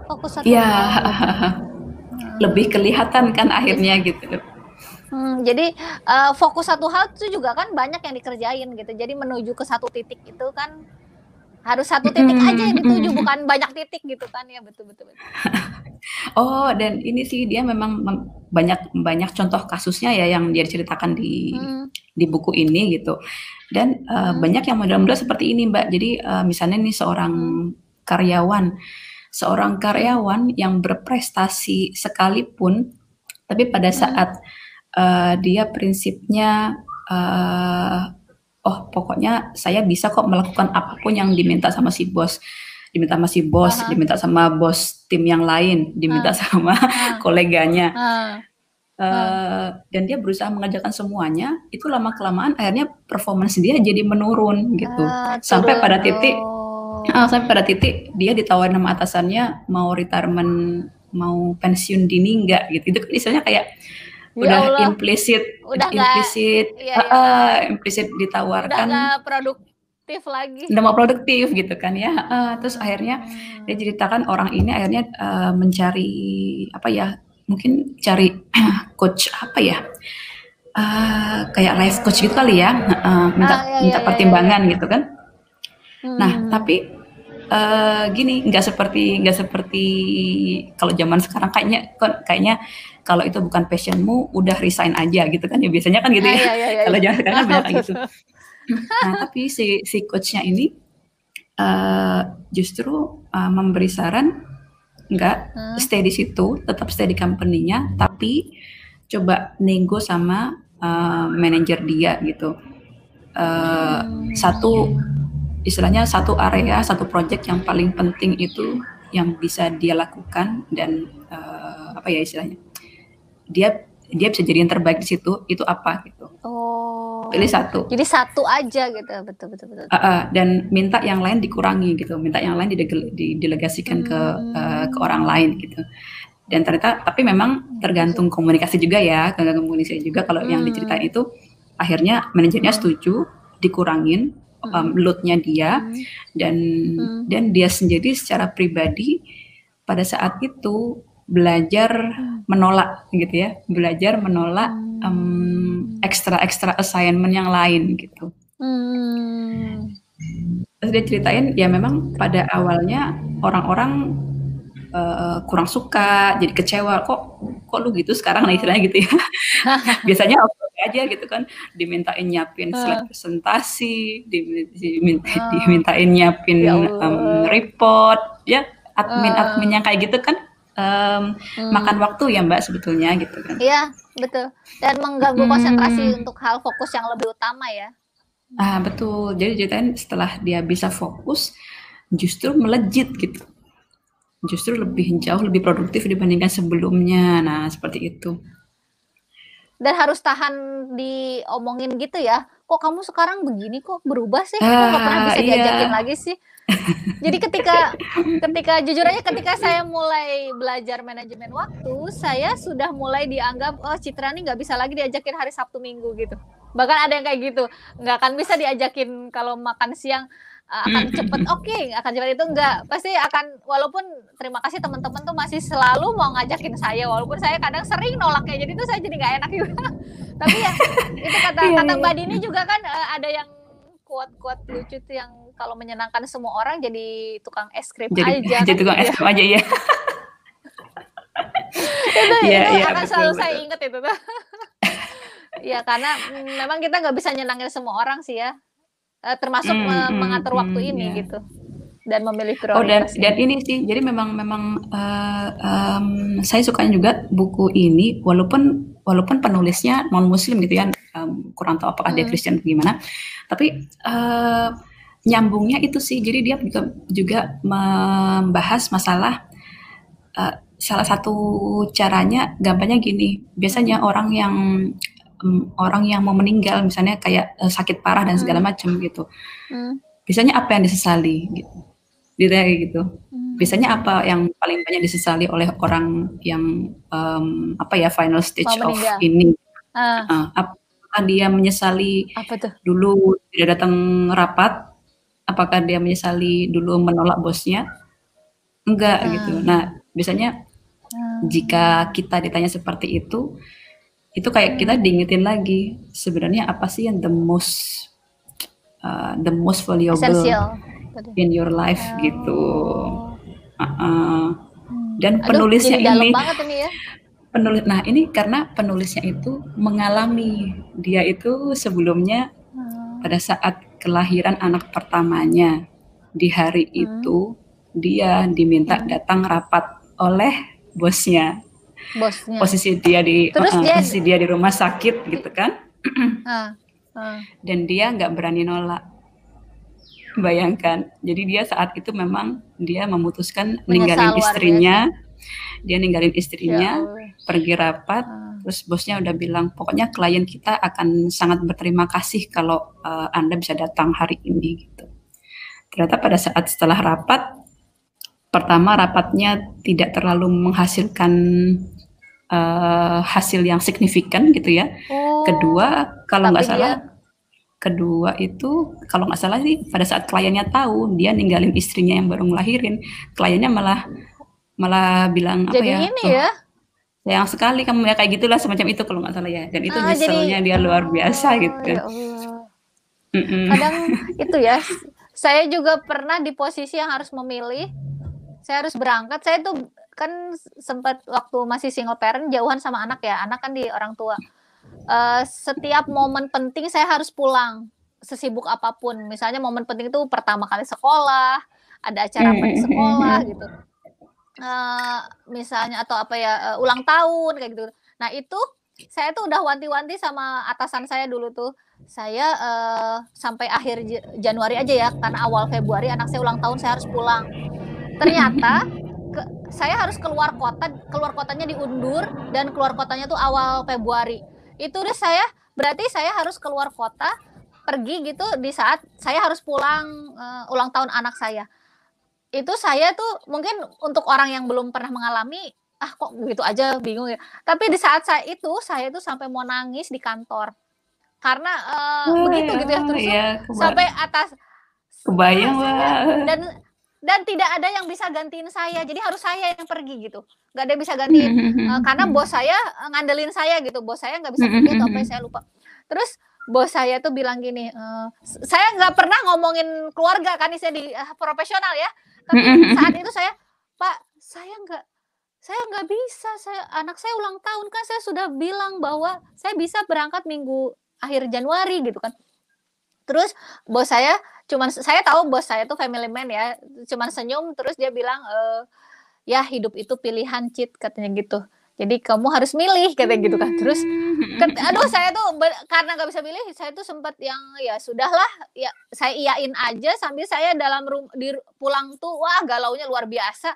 Fokus satu ya. hal. lebih kelihatan kan akhirnya gitu. Hmm, jadi uh, fokus satu hal itu juga kan banyak yang dikerjain gitu. Jadi menuju ke satu titik itu kan harus satu titik aja yang dituju bukan banyak titik gitu kan ya betul betul. betul. oh dan ini sih dia memang banyak banyak contoh kasusnya ya yang dia ceritakan di hmm. di buku ini gitu. Dan uh, hmm. banyak yang model-model seperti ini mbak. Jadi uh, misalnya nih seorang hmm. karyawan seorang karyawan yang berprestasi sekalipun, tapi pada hmm. saat uh, dia prinsipnya, uh, oh pokoknya saya bisa kok melakukan apa pun yang diminta sama si bos, diminta sama si bos, uh -huh. diminta sama bos tim yang lain, diminta uh -huh. sama uh -huh. koleganya. Uh -huh. Uh, dan dia berusaha mengajarkan semuanya itu lama kelamaan akhirnya performance dia jadi menurun gitu uh, sampai pada titik uh, sampai pada titik dia ditawarin sama atasannya mau retirement mau pensiun dini enggak gitu. Itu kan istilahnya kayak ya udah Allah. implisit udah implisit. Iya, iya. Uh, implisit ditawarkan. Udah produktif lagi. Udah mau produktif gitu kan ya. Uh, terus akhirnya hmm. dia ceritakan orang ini akhirnya uh, mencari apa ya mungkin cari coach apa ya uh, kayak life coach gitu kali ya. Uh, minta ah, iya, minta iya, iya pertimbangan iya. gitu kan Nah, hmm. tapi uh, gini, nggak seperti nggak seperti kalau zaman sekarang kayaknya kayaknya kalau itu bukan passionmu, udah resign aja gitu kan ya biasanya kan gitu ah, ya. ya, ya, ya kalau zaman sekarang kan banyak kayak gitu. Nah, tapi si si coachnya ini uh, justru uh, memberi saran nggak hmm. stay di situ, tetap stay di company-nya, tapi coba nego sama uh, manajer dia gitu. Uh, hmm. Satu istilahnya satu area, satu project yang paling penting itu yang bisa dia lakukan dan uh, apa ya istilahnya dia dia bisa jadi yang terbaik di situ itu apa gitu. Oh. Pilih satu. Jadi satu aja gitu, betul betul betul. Uh, uh, dan minta yang lain dikurangi gitu, minta yang lain didelegasikan hmm. ke uh, ke orang lain gitu. Dan ternyata tapi memang tergantung komunikasi juga ya, tergantung komunikasi juga kalau hmm. yang diceritain itu akhirnya manajernya setuju dikurangin um, loadnya dia hmm. dan hmm. dan dia sendiri secara pribadi pada saat itu belajar hmm. menolak gitu ya belajar menolak um, extra extra assignment yang lain gitu hmm. terus dia ceritain ya memang pada awalnya orang-orang uh, kurang suka jadi kecewa kok kok lu gitu sekarang? Nah istilahnya gitu ya. Biasanya aja gitu kan dimintain nyiapin slide presentasi diminta, uh. dimintain nyiapin ya um, report ya admin admin yang kayak gitu kan um, hmm. makan waktu ya mbak sebetulnya gitu kan. Iya betul. Dan mengganggu hmm. konsentrasi untuk hal fokus yang lebih utama ya. Ah betul. Jadi ceritain setelah dia bisa fokus justru melejit gitu justru lebih jauh lebih produktif dibandingkan sebelumnya nah seperti itu dan harus tahan diomongin gitu ya. Kok kamu sekarang begini kok berubah sih? Kok nggak pernah bisa Ah, iya. diajakin lagi sih? Jadi ketika ketika jujur aja ketika saya mulai belajar manajemen waktu, saya sudah mulai dianggap oh Citra nih nggak bisa lagi diajakin hari Sabtu Minggu gitu. Bahkan ada yang kayak gitu, nggak akan bisa diajakin kalau makan siang akan cepet oke akan cepet itu enggak pasti akan walaupun terima kasih teman-teman tuh masih selalu mau ngajakin saya walaupun saya kadang sering nolaknya jadi tuh saya jadi nggak enak juga tapi ya itu kata Iya, kata iya. Mbak Dini juga kan uh, ada yang kuat-kuat lucu tuh yang kalau menyenangkan semua orang jadi tukang es krim Jadi aja jadi kan? tukang es krim aja ya. itu, Iya, itu iya, akan betul, selalu saya betul. inget itu tuh ya karena mm, memang kita nggak bisa nyenangin semua orang sih ya Eh, termasuk Hmm, hmm, mengatur hmm, waktu ini iya. gitu dan memilih Oh dan prioritas dan ini sih, jadi memang memang eh, em, saya sukanya juga buku ini, walaupun walaupun penulisnya non Muslim gitu ya, em, kurang tahu apakah dia Hmm. Kristen atau gimana, tapi eh, nyambungnya itu sih, jadi dia juga juga membahas masalah eh, salah satu caranya, gampangnya gini, biasanya orang yang em, orang yang mau meninggal, misalnya kayak eh, sakit parah dan segala Hmm. macam gitu, Hmm, biasanya apa yang disesali gitu, dia kayak gitu hmm. biasanya apa yang paling banyak disesali oleh orang yang em, apa ya final stage Mau of meninggal. ini Ah, Uh, apakah dia menyesali apa tuh dulu tidak datang rapat apakah dia menyesali dulu menolak bosnya enggak Ah. gitu nah biasanya Hmm. jika kita ditanya seperti itu itu kayak kita diingetin lagi sebenarnya apa sih yang the most uh, the most valuable esensial tadi. in your life gitu Oh. Uh-uh. Hmm. dan Aduh, penulisnya ini banget ini ya. penulis nah ini karena penulisnya itu mengalami dia itu sebelumnya Hmm. pada saat kelahiran anak pertamanya di hari Hmm. itu dia diminta Hmm. datang rapat oleh bosnya Bosnya. posisi dia di Terus uh-uh, dia- posisi dia di rumah sakit gitu kan Ah, ah. dan dia nggak berani nolak bayangkan jadi dia saat itu memang dia memutuskan Menyesal ninggalin istrinya dia ninggalin Ya istrinya Allah. pergi rapat Ah. terus bosnya udah bilang pokoknya klien kita akan sangat berterima kasih kalau uh, anda bisa datang hari ini gitu ternyata pada saat setelah rapat pertama rapatnya tidak terlalu menghasilkan uh, hasil yang signifikan gitu ya Oh, kedua kalau nggak salah dia- kedua itu kalau nggak salah sih pada saat kliennya tahu dia ninggalin istrinya yang baru ngelahirin kliennya malah malah bilang apa jadi ya ini "Oh, ya. sayang sekali kamu ya kayak gitulah semacam itu kalau nggak salah ya dan itu Ah, jadi- nyeselnya dia luar biasa Oh, gitu ya Allah. Mm-mm. kadang itu ya saya juga pernah di posisi yang harus memilih saya harus berangkat saya tuh kan sempat waktu masih single parent jauhan sama anak ya anak kan di orang tua. Eh, setiap momen penting saya harus pulang sesibuk apa pun. Misalnya momen penting itu pertama kali sekolah ada acara apa di Mm, mm, sekolah mm, mm. gitu. Eh, misalnya atau apa ya eh, ulang tahun kayak gitu. Nah itu saya tuh udah wanti-wanti sama atasan saya dulu tuh. Saya eh, sampai akhir Januari aja ya karena awal Februari anak saya ulang tahun saya harus pulang. Ternyata saya harus keluar kota keluar kotanya diundur dan keluar kotanya tuh awal Februari. Itu udah saya berarti saya harus keluar kota pergi gitu di saat saya harus pulang eh, ulang tahun anak saya. Itu saya tuh mungkin untuk orang yang belum pernah mengalami ah kok gitu aja bingung ya. Tapi di saat saya itu saya tuh sampai mau nangis di kantor. Karena eh, Wah, begitu gitu ya terus iya, keba- sampai atas kebayang Ah, saya- wah. dan dan tidak ada yang bisa gantiin saya. Jadi harus saya yang pergi gitu. Nggak ada yang bisa gantiin. Eh, karena bos saya eh, ngandelin saya gitu. Bos saya nggak bisa pergi atau apa saya lupa. Terus bos saya tuh bilang gini s- saya nggak pernah ngomongin keluarga kan saya di eh, profesional ya. Tapi saat itu saya pak saya nggak saya nggak bisa. Saya anak saya ulang tahun kan. Saya sudah bilang bahwa saya bisa berangkat minggu akhir Januari gitu kan. Terus bos saya cuman saya tahu bos saya tuh family man ya cuman senyum terus dia bilang eh, ya hidup itu pilihan cheat katanya gitu. Jadi kamu harus milih katanya gitu kan. Terus ket- aduh saya tuh karena nggak bisa milih saya tuh sempat yang ya sudahlah ya saya iyain aja sambil saya dalam rum, di pulang tuh wah galaunya luar biasa.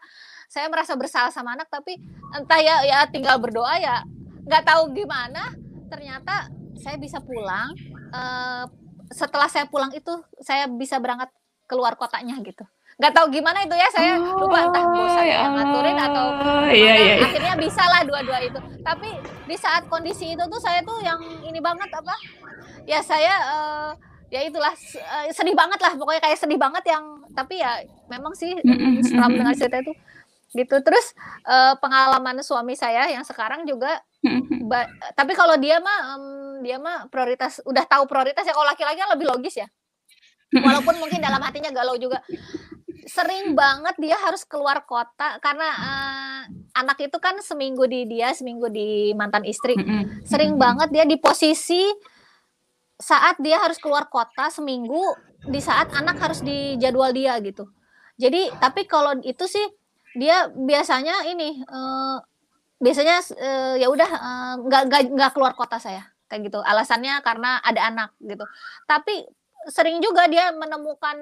Saya merasa bersalah sama anak tapi entah ya ya tinggal berdoa ya nggak tahu gimana. Ternyata saya bisa pulang uh, setelah saya pulang itu saya bisa berangkat keluar kotanya gitu. Nggak tahu gimana itu ya saya oh, lupa entah bosan ya ngaturin atau iya, iya, iya. akhirnya bisa lah dua-dua itu. Tapi di saat kondisi itu tuh saya tuh yang ini banget apa? Ya saya uh, ya itulah uh, sedih banget lah. Pokoknya kayak sedih banget yang tapi ya memang sih setelah mendengar cerita itu gitu. Terus uh, pengalaman suami saya yang sekarang juga tapi kalau dia mah um, dia mah prioritas udah tahu prioritas ya kalau laki-laki kan lebih logis ya. Walaupun mungkin dalam hatinya galau juga. Sering banget dia harus keluar kota karena uh, anak itu kan seminggu di dia seminggu di mantan istri. Sering banget dia di posisi saat dia harus keluar kota seminggu di saat anak harus di jadwal dia gitu. Jadi tapi kalau itu sih dia biasanya ini uh, biasanya uh, ya udah nggak uh, nggak keluar kota saya kayak gitu. Alasannya karena ada anak gitu. Tapi sering juga dia menemukan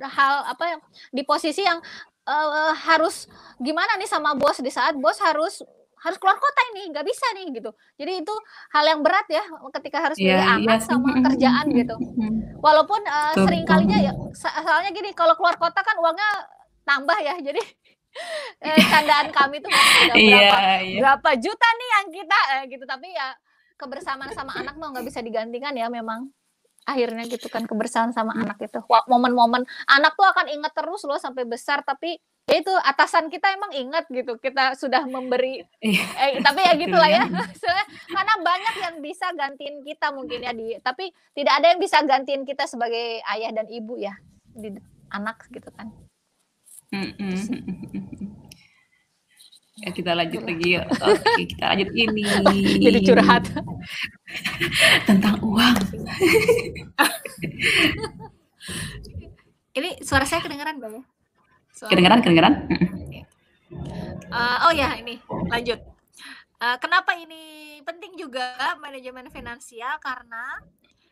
hal apa yang di posisi yang uh, harus gimana nih sama bos di saat bos harus harus keluar kota ini nggak bisa nih gitu. Jadi itu hal yang berat ya ketika harus yeah, pilih anak yeah. sama kerjaan gitu. Walaupun uh, sering kalinya ya soalnya gini kalau keluar kota kan uangnya tambah ya jadi eh, candaan kami tuh iya, berapa yeah, yeah. berapa juta nih yang kita eh, gitu. Tapi ya kebersamaan sama anak mau nggak bisa digantikan ya memang. Akhirnya gitu kan kebersamaan sama anak itu. Momen-momen anak tuh akan inget terus loh sampai besar tapi ya itu atasan kita emang ingat gitu. Kita sudah memberi iya. eh, tapi ya gitulah ya. karena banyak yang bisa gantiin kita mungkin ya di tapi tidak ada yang bisa gantiin kita sebagai ayah dan ibu ya di anak gitu kan Ya kita lanjut Itulah. lagi ya. Oke, kita lanjut ini. Jadi curhat. Tentang uang. ini suara saya kedengeran, Mbak ya? Suara kedengeran, kedengeran. Uh, oh ya, ini lanjut. Uh, kenapa ini penting juga manajemen finansial karena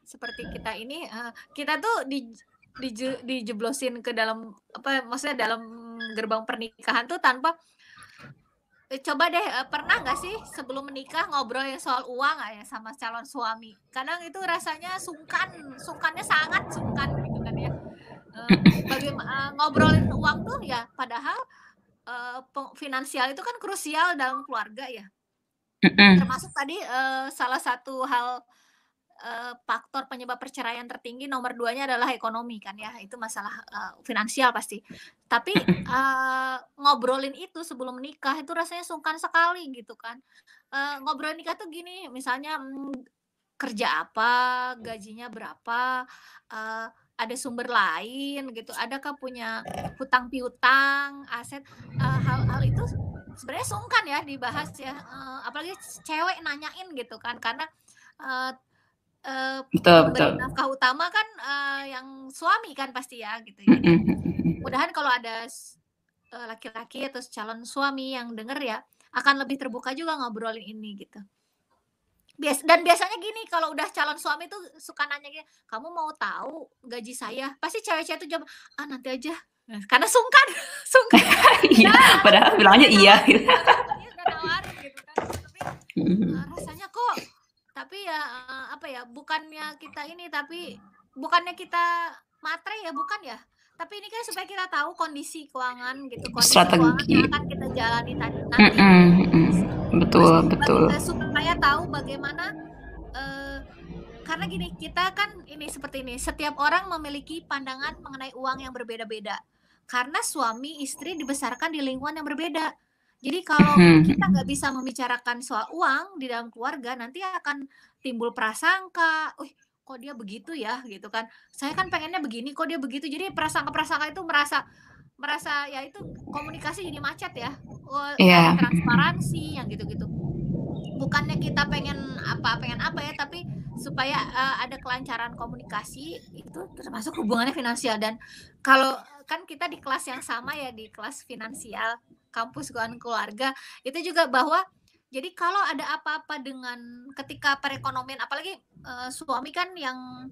seperti kita ini uh, kita tuh di di dijeblosin ke dalam apa maksudnya dalam gerbang pernikahan tuh tanpa coba deh uh, pernah nggak sih sebelum menikah ngobrol yang soal uang ya sama calon suami? Kadang itu rasanya sungkan sungkannya sangat sungkan gitu kan ya. Uh, bagaimana ngobrolin uang tuh ya padahal finansial itu kan krusial dalam keluarga ya. Termasuk tadi salah satu hal uh, faktor penyebab perceraian tertinggi nomor duanya adalah ekonomi kan ya. Itu masalah uh, finansial pasti. Tapi uh, ngobrolin itu sebelum menikah itu rasanya sungkan sekali gitu kan. Uh, ngobrolin nikah tuh gini misalnya mm, kerja apa gajinya berapa uh, ada sumber lain gitu. Adakah punya hutang piutang aset hal-hal uh, itu sebenarnya sungkan ya dibahas ya. Uh, apalagi cewek nanyain gitu kan. Karena uh, uh, betul, betul. nafkah utama kan uh, yang suami kan pasti ya gitu ya. Mudahan kalau ada uh, laki-laki atau calon suami yang denger ya akan lebih terbuka juga ngobrolin ini gitu. Bias dan biasanya gini kalau udah calon suami tuh suka nanya gini, kamu mau tahu gaji saya? Pasti cewek-cewek tuh jawab, ah nanti aja. Karena sungkan, sungkan. iya, nah, padahal bilangnya iya. Gitu. nawarin gitu kan. Tapi uh, rasanya kok tapi ya uh, apa ya bukannya kita ini tapi bukannya kita matre ya bukan ya? Tapi ini kan supaya kita tahu kondisi keuangan gitu kondisi Strategi. keuangan yang akan kita jalani tadi nanti. Mm -mm, mm betul Terus, betul. supaya tahu bagaimana uh, karena gini kita kan ini seperti ini setiap orang memiliki pandangan mengenai uang yang berbeda-beda. Karena suami istri dibesarkan di lingkungan yang berbeda jadi kalau hmm. kita nggak bisa membicarakan soal uang di dalam keluarga, nanti akan timbul prasangka, "Wih, kok dia begitu ya?" gitu kan. "Saya kan pengennya begini, kok dia begitu." Jadi prasangka-prasangka itu merasa merasa ya itu komunikasi jadi macet ya. Oh, yeah. transparansi yang gitu-gitu. Bukannya kita pengen apa pengen apa ya, tapi supaya uh, ada kelancaran komunikasi itu termasuk hubungannya finansial dan kalau kan kita di kelas yang sama ya di kelas finansial kampus keuangan keluarga itu juga bahwa jadi kalau ada apa-apa dengan ketika perekonomian apalagi uh, suami kan yang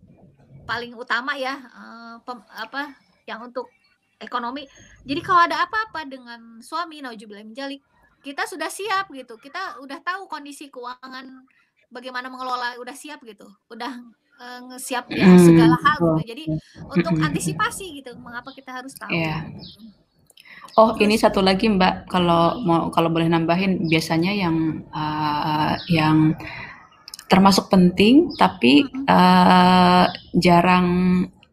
paling utama ya uh, pem, apa yang untuk ekonomi. Jadi kalau ada apa-apa dengan suami naujubillah menjalik, kita sudah siap gitu. Kita udah tahu kondisi keuangan bagaimana mengelola udah siap gitu udah uh, siap ya segala hal gitu jadi untuk antisipasi gitu mengapa kita harus tahu yeah. Oh, ini satu lagi Mbak, kalau mau kalau boleh nambahin, biasanya yang uh, yang termasuk penting, tapi uh, jarang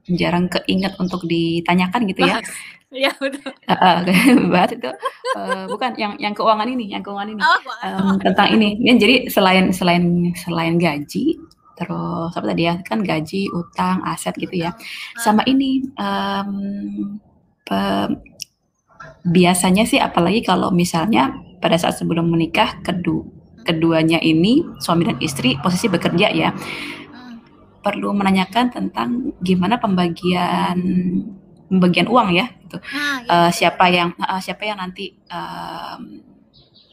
jarang keinget untuk ditanyakan gitu ya. Iya betul. Uh, bahas itu. Uh, bukan yang yang keuangan ini, yang keuangan ini. Oh, um, tentang ini. Ya, jadi selain selain selain gaji, terus apa tadi ya kan gaji, utang, aset gitu ya, sama ini um, pe, biasanya sih apalagi kalau misalnya pada saat sebelum menikah kedua keduanya ini suami dan istri posisi bekerja ya perlu menanyakan tentang gimana pembagian pembagian uang ya gitu. Ah, iya. uh, siapa yang uh, siapa yang nanti um,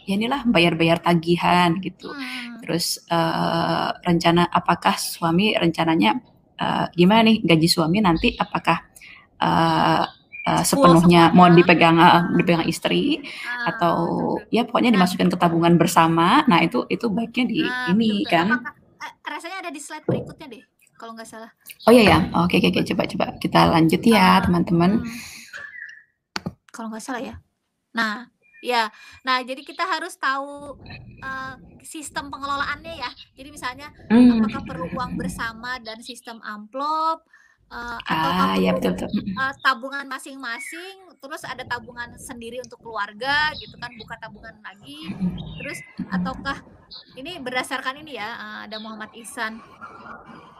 ya inilah bayar-bayar tagihan gitu. Hmm. Terus uh, rencana apakah suami rencananya uh, gimana nih gaji suami nanti apakah uh, uh, sepenuhnya mau dipegang uh, dipegang istri ah, atau betul. ya pokoknya nah. dimasukkan ke tabungan bersama. Nah, itu itu baiknya di ah, ini betul. kan. Apakah, rasanya ada di slide berikutnya deh kalau nggak salah. Oh iya ya, oke oke, oke. coba coba kita lanjut ya teman-teman. Hmm. Kalau nggak salah ya. Nah, ya, nah jadi kita harus tahu uh, sistem pengelolaannya ya. Jadi misalnya hmm. apakah perlu uang bersama dan sistem amplop uh, atau ah, ya, betul, betul. Uh, tabungan masing-masing, terus ada tabungan sendiri untuk keluarga gitu kan, buka tabungan lagi, terus ataukah ini berdasarkan ini ya, uh, ada Muhammad Ihsan.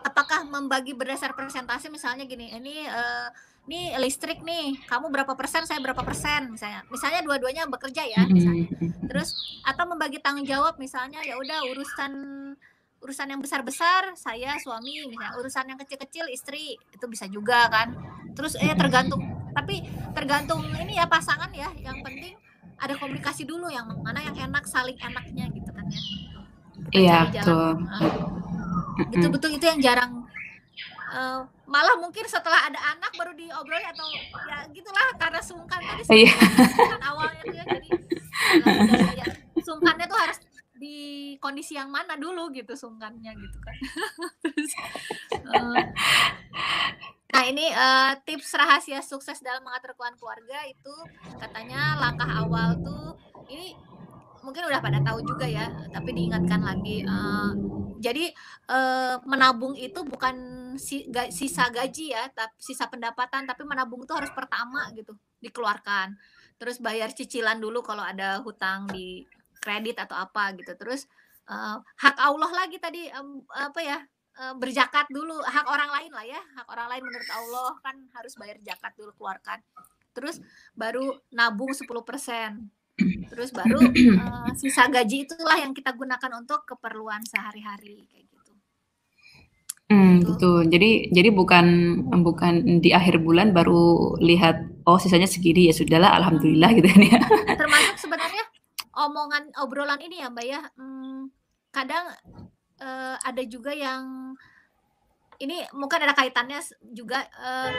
Apakah membagi berdasar persentase? Misalnya gini ini uh, ini listrik nih kamu berapa persen saya berapa persen? Misalnya misalnya dua-duanya bekerja ya misalnya. Terus atau membagi tanggung jawab misalnya ya udah urusan urusan yang besar-besar saya suami misalnya urusan yang kecil-kecil istri itu bisa juga kan. Terus eh tergantung tapi tergantung ini ya pasangan ya yang penting ada komunikasi dulu yang mana yang enak saling enaknya gitu kan ya. Iya betul. betul betul itu yang jarang uh, malah mungkin setelah ada anak baru diobrolin atau ya gitulah karena sungkan tadi iya. sungkan awalnya tuh ya jadi uh, ya, sungkannya tuh harus di kondisi yang mana dulu gitu sungkannya gitu kan. Terus, uh, nah ini uh, tips rahasia sukses dalam mengatur keuangan keluarga itu katanya langkah awal tuh ini mungkin udah pada tahu juga ya tapi diingatkan lagi uh, jadi uh, menabung itu bukan si, ga, sisa gaji ya tapi sisa pendapatan tapi menabung itu harus pertama gitu dikeluarkan. Terus bayar cicilan dulu kalau ada hutang di kredit atau apa gitu terus uh, hak Allah lagi tadi um, apa ya uh, berjakat dulu hak orang lain lah ya hak orang lain menurut Allah kan harus bayar zakat dulu keluarkan terus baru nabung 10% Terus baru uh, sisa gaji itulah yang kita gunakan untuk keperluan sehari-hari kayak gitu. Hmm, gitu. betul. Jadi jadi bukan bukan di akhir bulan baru lihat oh sisanya segini ya sudahlah alhamdulillah gitu kan ya. Termasuk sebenarnya omongan obrolan ini ya Mbak ya. Hmm, kadang uh, ada juga yang ini mungkin ada kaitannya juga uh,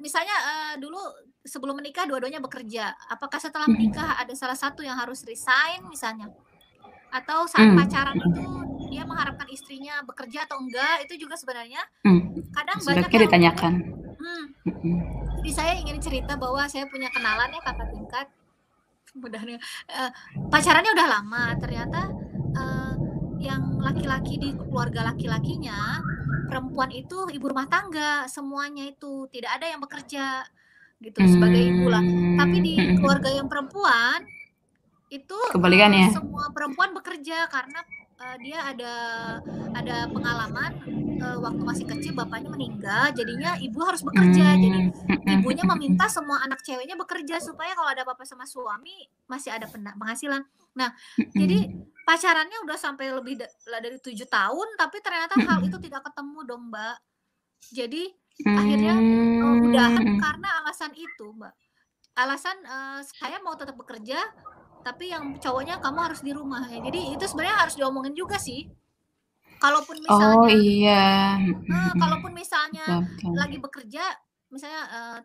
misalnya uh, dulu sebelum menikah dua-duanya bekerja. Apakah setelah menikah ada salah satu yang harus resign misalnya? Atau saat hmm. pacaran itu dia mengharapkan istrinya bekerja atau enggak? Itu juga sebenarnya hmm. kadang banyak yang ditanyakan. Hmm. Hmm. Jadi saya ingin cerita bahwa saya punya kenalan ya kakak tingkat. Mudahnya uh, pacarannya udah lama, ternyata uh, yang laki-laki di keluarga laki-lakinya perempuan itu ibu rumah tangga semuanya itu tidak ada yang bekerja gitu sebagai ibu lah. Tapi di hmm. keluarga yang perempuan itu kebalikannya. Uh, semua perempuan bekerja karena uh, dia ada ada pengalaman uh, waktu masih kecil bapaknya meninggal, jadinya ibu harus bekerja. Hmm. Jadi ibunya meminta semua anak ceweknya bekerja supaya kalau ada apa-apa sama suami masih ada penghasilan. Nah, jadi pacarannya udah sampai lebih da dari tujuh tahun, tapi ternyata hal itu tidak ketemu dong, Mbak. Jadi Akhirnya uh, udahan hmm. karena alasan itu, Mbak. Alasan, uh, saya mau tetap bekerja, tapi yang cowoknya kamu harus di rumah ya. Jadi itu sebenarnya harus diomongin juga sih. Kalaupun Oh, iya. uh, kalaupun misalnya Betul. lagi bekerja, misalnya, uh,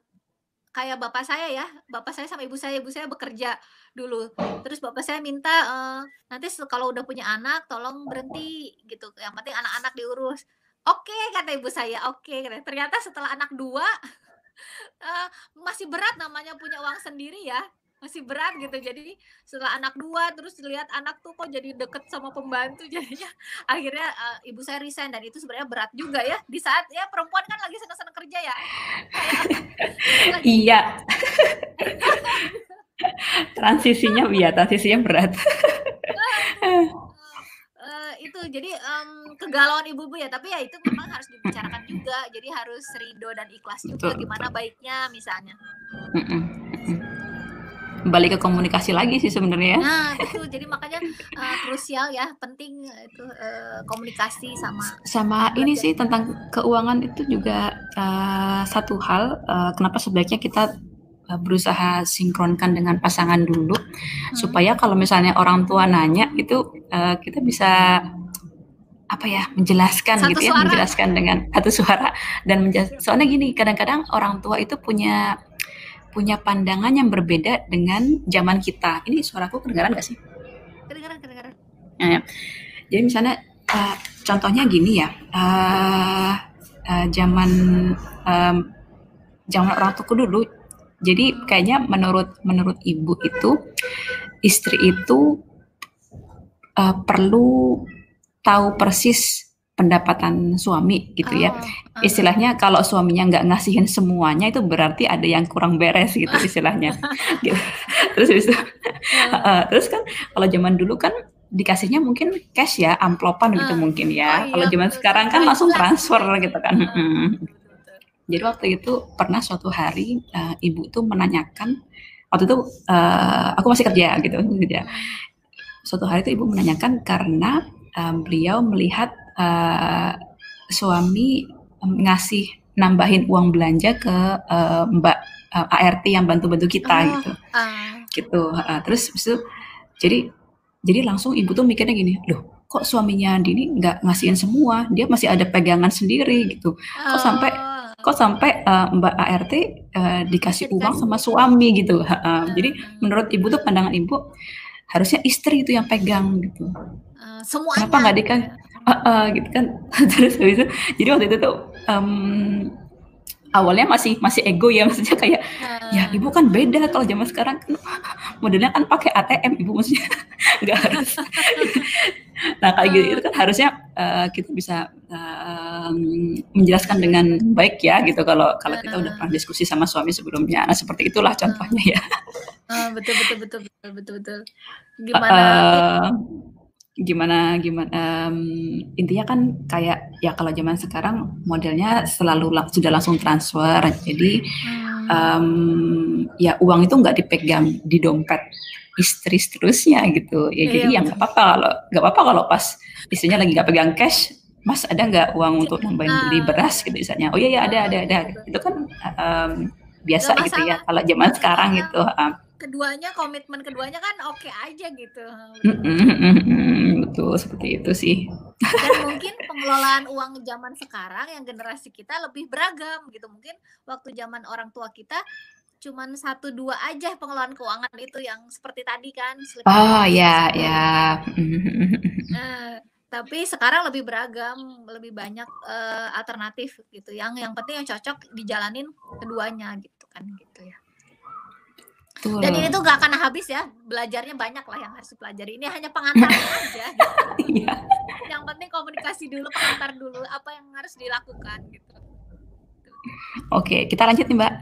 kayak bapak saya ya, bapak saya sama ibu saya, ibu saya bekerja dulu. Terus bapak saya minta, eee, "Nanti kalau udah punya anak tolong berhenti," gitu, "yang penting anak-anak diurus." "Oke," kata ibu saya, "oke," katanya. Ternyata setelah anak 2, eee, masih berat namanya punya uang sendiri ya, masih berat gitu. Jadi setelah anak 2 terus lihat anak tuh kok jadi deket sama pembantu, jadinya akhirnya, eee, ibu saya resign dan itu sebenarnya berat juga ya, di saat ya perempuan kan lagi senang-senang kerja ya, kayak lagi Iya. Transisinya iya, transisinya berat. Aduh, eee, itu jadi, mmm, kegalauan ibu-ibu ya, tapi ya itu memang harus dibicarakan juga, jadi harus ridho dan ikhlas juga Betul gimana betul. baiknya misalnya. Mhm mhm. Balik ke komunikasi lagi sih sebenarnya ya. Nah itu, jadi makanya, eee, krusial ya, penting itu, eee, komunikasi sama Sama ini sih tentang keuangan itu juga, eee, satu hal, eee, kenapa sebaiknya kita, berusaha sinkronkan dengan pasangan dulu, Mhm. supaya kalau misalnya orang tua nanya itu, eee, kita bisa, apa ya, menjelaskan Satu gitu ya, suara. menjelaskan dengan satu suara dan menjelas soalnya gini, kadang-kadang orang tua itu punya punya pandangan yang berbeda dengan zaman kita. Ini suaraku kedengaran nggak sih? Kedengeran kedengeran. Nah ya, jadi misalnya, eee, contohnya gini ya, eee eee, zaman, mmm, zaman orang tuaku dulu, jadi kayaknya menurut menurut ibu itu, istri itu, eee, perlu tahu persis pendapatan suami gitu ya. Oh, heeh. Istilahnya kalau suaminya nggak ngasihin semuanya itu berarti ada yang kurang beres gitu istilahnya, gitu. Terus itu heeh, terus kan kalau zaman dulu kan dikasihnya mungkin cash ya, amplopan gitu Heeh. mungkin Oh ya. Kalau iya zaman betul, sekarang kan langsung sih, transfer gitu kan, betul. Jadi waktu itu pernah suatu hari, eee, ibu tuh menanyakan waktu itu, eee, aku masih kerja gitu kerja. Mhm. Suatu hari tuh ibu menanyakan karena, mmm, beliau melihat, eee, suami, ngasih nambahin uang belanja ke, eee, Mbak, eee, ART yang bantu-bantu kita Oh, gitu. ah. Gitu, heeh. Terus itu jadi jadi langsung ibu tuh mikirnya gini, "Loh kok suaminya Dini nggak ngasihin semua? Dia masih ada pegangan sendiri," gitu. "Kok sampai Oh. kok sampai, eee, Mbak ART, Masih dikasih uang dikasih. sama suami?" Gitu, heeh. Jadi Heeh. menurut ibu tuh pandangan ibu, harusnya istri itu yang pegang gitu. Kenapa semuanya nggak gitu dikan ya? heeh, gitu kan. Terus habis itu jadi waktu itu tuh, mmm, awalnya masih masih ego ya, maksudnya kayak, "Ya Heeh. ibu kan beda kalau zaman sekarang kan modelnya kan pakai ATM ibu, maksudnya nggak harus" Nah kayak gitu itu kan harusnya, eee, kita bisa, mmm, menjelaskan dengan baik ya gitu kalau kalau kita udah pernah diskusi sama suami sebelumnya. Nah seperti itulah contohnya ya. Betul betul betul betul betul betul. Gimana i Gimana giman mmm, intinya kan kayak ya kalau zaman sekarang modelnya selalu lang sudah langsung transfer. Jadi, mmm, ya uang itu nggak dipegang di dompet istri seterusnya gitu. Ya Iya jadi ya nggak apa-apa kalau nggak apa-apa kalau pas istrinya lagi nggak pegang cash, "Mas ada nggak uang untuk nambahin beli beras?" Gitu misalnya, "Oh iya iya ada ada ada." betul. Itu kan, Nggak biasa gitu ya kalau zaman Yang sekarang yang gitu, heeh. Keduanya komitmen keduanya kan oke aja gitu, betul seperti itu sih. Dan mungkin pengelolaan uang zaman sekarang yang generasi kita lebih beragam gitu. Mungkin waktu zaman orang tua kita cuman 1, 2 aja pengelolaan keuangan itu yang seperti tadi kan, Oh ya ya. Eee, tapi sekarang lebih beragam, lebih banyak, eee, alternatif gitu, yang yang penting yang cocok dijalanin keduanya gitu kan, gitu ya. Dan ini Betul. tuh nggak akan habis ya, belajarnya banyak lah yang harus dipelajari. Ini hanya pengantarnya aja gitu. Iya. Yang penting komunikasi dulu, pengantar dulu, apa yang harus dilakukan gitu. Oke, kita lanjut nih Mbak,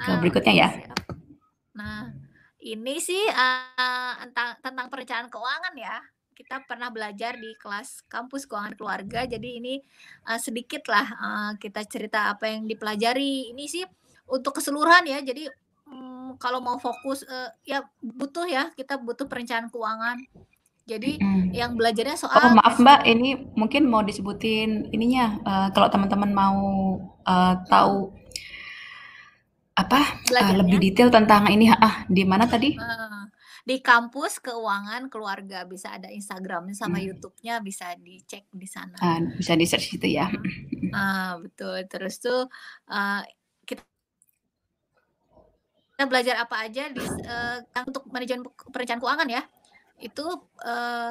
ke Ah, berikutnya ya. siap. Nah, ini sih, eee, entang tentang perencanaan keuangan ya. Kita pernah belajar di kelas kampus keuangan keluarga, jadi ini, eee, sedikitlah, eee, kita cerita apa yang dipelajari. Ini sih untuk keseluruhan ya, jadi, mmm, kalau mau fokus, eee, ya butuh ya, kita butuh perencanaan keuangan. Jadi Mhm. yang belajarnya Oh soal maaf Mbak, ini mungkin mau disebutin ininya, eee, kalau teman-teman mau, Mhm. tahu apa, eee, lebih detail tentang ini heeh, di mana tadi? Di kampus keuangan keluarga, bisa ada Instagram-nya sama Mmm. YouTube-nya bisa dicek di sana. Ah, bisa di-search situ ya, Mhm. mhm mhm. Ah, betul. Terus tuh, kit kita belajar apa aja di, uh, untuk manajemen perencanaan keuangan ya itu uh,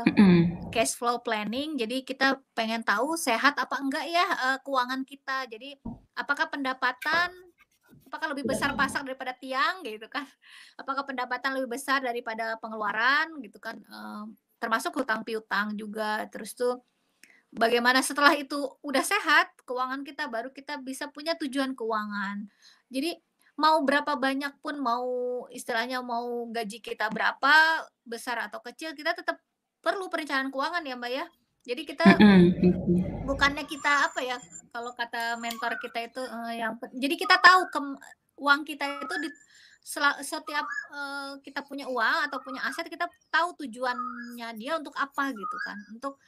cash flow planning. Jadi kita pengen tahu sehat apa enggak ya uh, keuangan kita. Jadi apakah pendapatan apakah lebih besar pasak daripada tiang gitu kan? Apakah pendapatan lebih besar daripada pengeluaran gitu kan? Uh, termasuk hutang piutang juga. Terus tuh bagaimana setelah itu udah sehat keuangan kita baru kita bisa punya tujuan keuangan. Jadi mau berapa banyak pun mau istilahnya mau gaji kita berapa besar atau kecil kita tetap perlu perencanaan keuangan ya mbak ya. Jadi kita bukannya kita apa ya kalau kata mentor kita itu uh, yang jadi kita tahu ke uang kita itu di setiap uh, kita punya uang atau punya aset kita tahu tujuannya dia untuk apa gitu kan. Untuk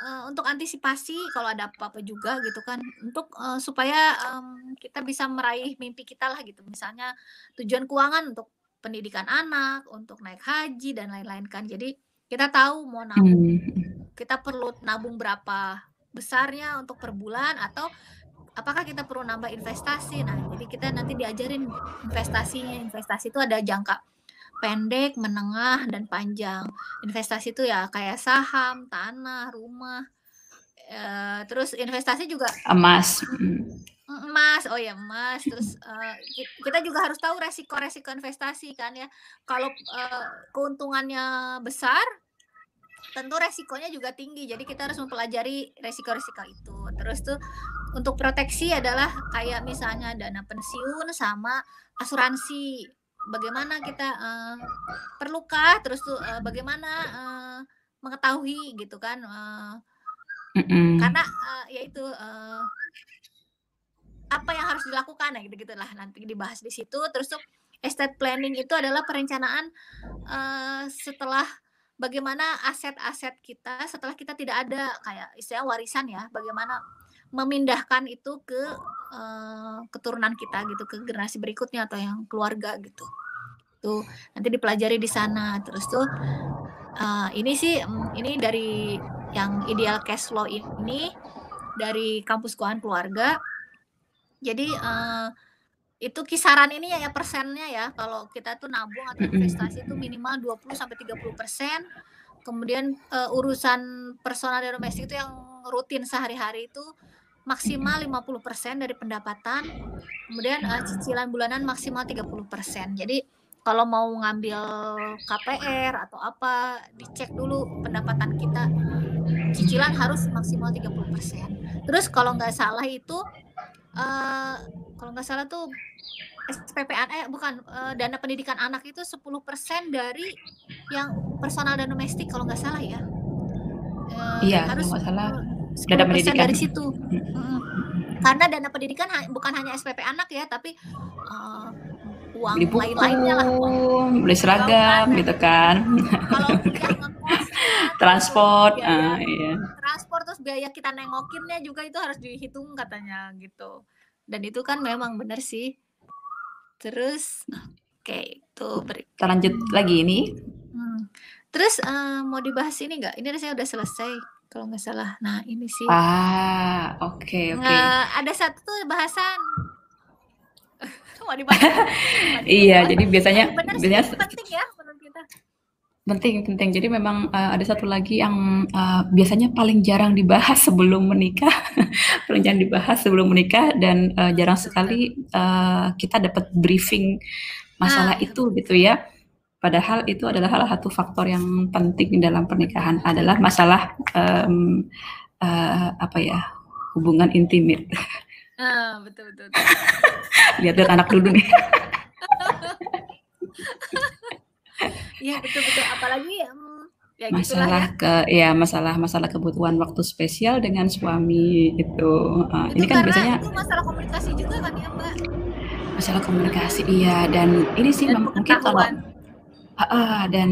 uh, untuk antisipasi kalau ada apa-apa juga gitu kan untuk uh, supaya um, kita bisa meraih mimpi kita lah gitu. Misalnya tujuan keuangan untuk pendidikan anak untuk naik haji dan lain-lain kan. Jadi kita tahu mau nabung hmm. kita perlu nabung berapa besarnya untuk per bulan atau apakah kita perlu nambah investasi. Nah jadi kita nanti diajarin investasinya. Investasi itu ada jangka pendek, menengah, dan panjang. Investasi itu ya kayak saham, tanah, rumah. Uh, terus investasi juga emas. Emas, oh ya emas. Terus uh, kita juga harus tahu resiko-resiko investasi kan ya. Kalau uh, keuntungannya besar, tentu resikonya juga tinggi. Jadi kita harus mempelajari resiko-resiko itu. Terus tuh untuk proteksi adalah kayak misalnya dana pensiun sama asuransi bagaimana kita uh, perlukah terus tuh uh, bagaimana uh, mengetahui gitu kan uh, mm -mm. karena uh, yaitu uh, apa yang harus dilakukan ya gitu gitulah nanti dibahas di situ terus tuh estate planning itu adalah perencanaan uh, setelah bagaimana aset-aset kita setelah kita tidak ada kayak istilah warisan ya bagaimana memindahkan itu ke uh, keturunan kita gitu ke generasi berikutnya atau yang keluarga gitu. Tuh nanti dipelajari di sana. Terus tuh uh, ini sih mm, ini dari yang ideal cash flow ini dari kampus keuangan keluarga. Jadi uh, itu kisaran ini ya, ya persennya ya. Kalau kita tuh nabung atau investasi itu minimal 20 sampai 30 persen. Kemudian uh, urusan personal dan domestik itu yang rutin sehari-hari itu maksimal 50% dari pendapatan, kemudian uh, cicilan bulanan maksimal 30%. Jadi kalau mau ngambil KPR atau apa, dicek dulu pendapatan kita. Cicilan harus maksimal 30%. Terus kalau nggak salah itu uh, kalau nggak salah tuh SPP eh bukan uh, dana pendidikan anak itu 10% dari yang personal dan domestik kalau nggak salah ya. Uh, iya, harus nggak salah dana pendidikan dari situ. Hmm. Karena dana pendidikan bukan hanya SPP anak ya, tapi uh, uang beli buku, lain-lainnya lah. Uang, beli seragam kan, gitu kan. Kalau transport, biaya, uh, iya. transport terus biaya kita nengokinnya juga itu harus dihitung katanya gitu. Dan itu kan memang benar sih. Terus, oke okay, itu berikut. Kita lanjut lagi ini. Hmm. Terus uh, mau dibahas ini nggak? Ini saya udah selesai kalau nggak salah. Nah ini sih. Ah, oke okay, oke. Okay. Nah, ada satu bahasan. Mau dibahas? iya, jadi biasanya Benar biasanya sih, penting ya menurut kita. Penting penting. Jadi memang uh, ada satu lagi yang uh, biasanya paling jarang dibahas sebelum menikah, paling jarang dibahas sebelum menikah dan uh, jarang sekali uh, kita dapat briefing masalah nah. itu gitu ya Padahal itu adalah salah satu faktor yang penting dalam pernikahan adalah masalah um, uh, apa ya hubungan intimit. Ah, betul betul. betul. Lihat-lihat anak dulu nih. Iya betul betul. Apalagi ya masalah ya. ke ya masalah masalah kebutuhan waktu spesial dengan suami itu. Uh, itu ini kan biasanya itu masalah komunikasi juga kan ya mbak. Masalah komunikasi iya dan ini sih dan mungkin kalau uh, dan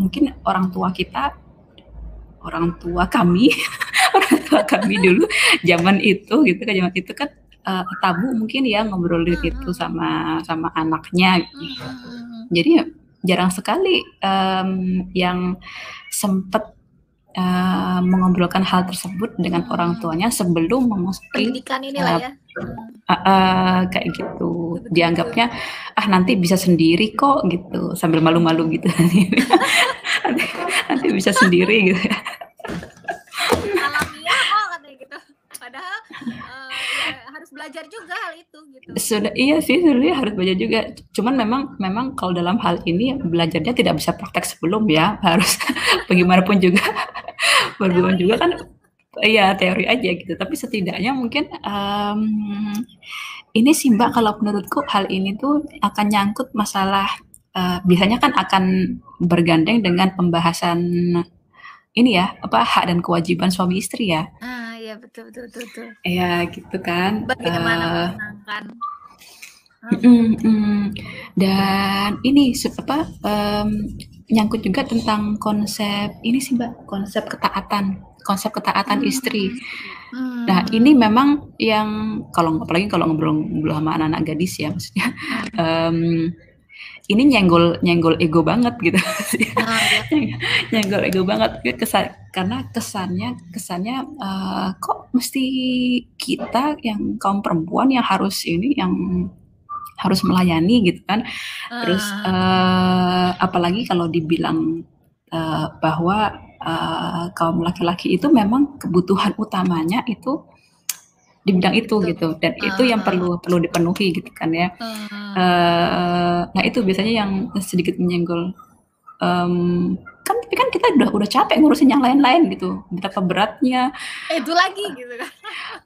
mungkin orang tua kita orang tua kami orang tua kami dulu zaman itu gitu kan zaman itu kan uh, tabu mungkin ya ngobrol hmm. itu sama sama anaknya gitu. jadi jarang sekali um, yang sempet uh, mengobrolkan hal tersebut dengan orang tuanya sebelum memasuki pendidikan inilah uh, ya. Uh, uh, kayak gitu. Dianggapnya ah nanti bisa sendiri kok gitu sambil malu-malu gitu nanti, nanti bisa sendiri gitu. Alamiah kok katanya gitu. Padahal uh, ya, harus belajar juga hal itu gitu. Sudah iya sih sebenarnya harus belajar juga. Cuman memang memang kalau dalam hal ini belajarnya tidak bisa praktek sebelum ya harus bagaimanapun juga berhubungan juga kan iya teori aja gitu tapi setidaknya mungkin um, ini sih mbak kalau menurutku hal ini tuh akan nyangkut masalah uh, biasanya kan akan bergandeng dengan pembahasan ini ya apa hak dan kewajiban suami istri ya ah iya betul betul betul, betul. ya gitu kan bagaimana uh, menenangkan Mm, mm, dan ini apa um, nyangkut juga tentang konsep ini sih mbak konsep ketaatan konsep ketaatan hmm. istri. Hmm. Nah ini memang yang kalau apalagi kalau ngobrol-ngobrol sama anak-anak gadis ya maksudnya um, ini nyenggol nyenggol ego banget gitu. Oh, nyenggol ego banget. Kesan karena kesannya kesannya uh, kok mesti kita yang kaum perempuan yang harus ini yang harus melayani gitu kan. Terus uh, apalagi kalau dibilang uh, bahwa uh, kaum laki-laki itu memang kebutuhan utamanya itu di bidang itu Betul. gitu. Dan uh. itu yang perlu perlu dipenuhi gitu kan ya. Uh. Uh, nah itu biasanya yang sedikit menyenggol. Um, kan tapi kan kita udah udah capek ngurusin yang lain-lain gitu. Betapa beratnya itu lagi gitu kan.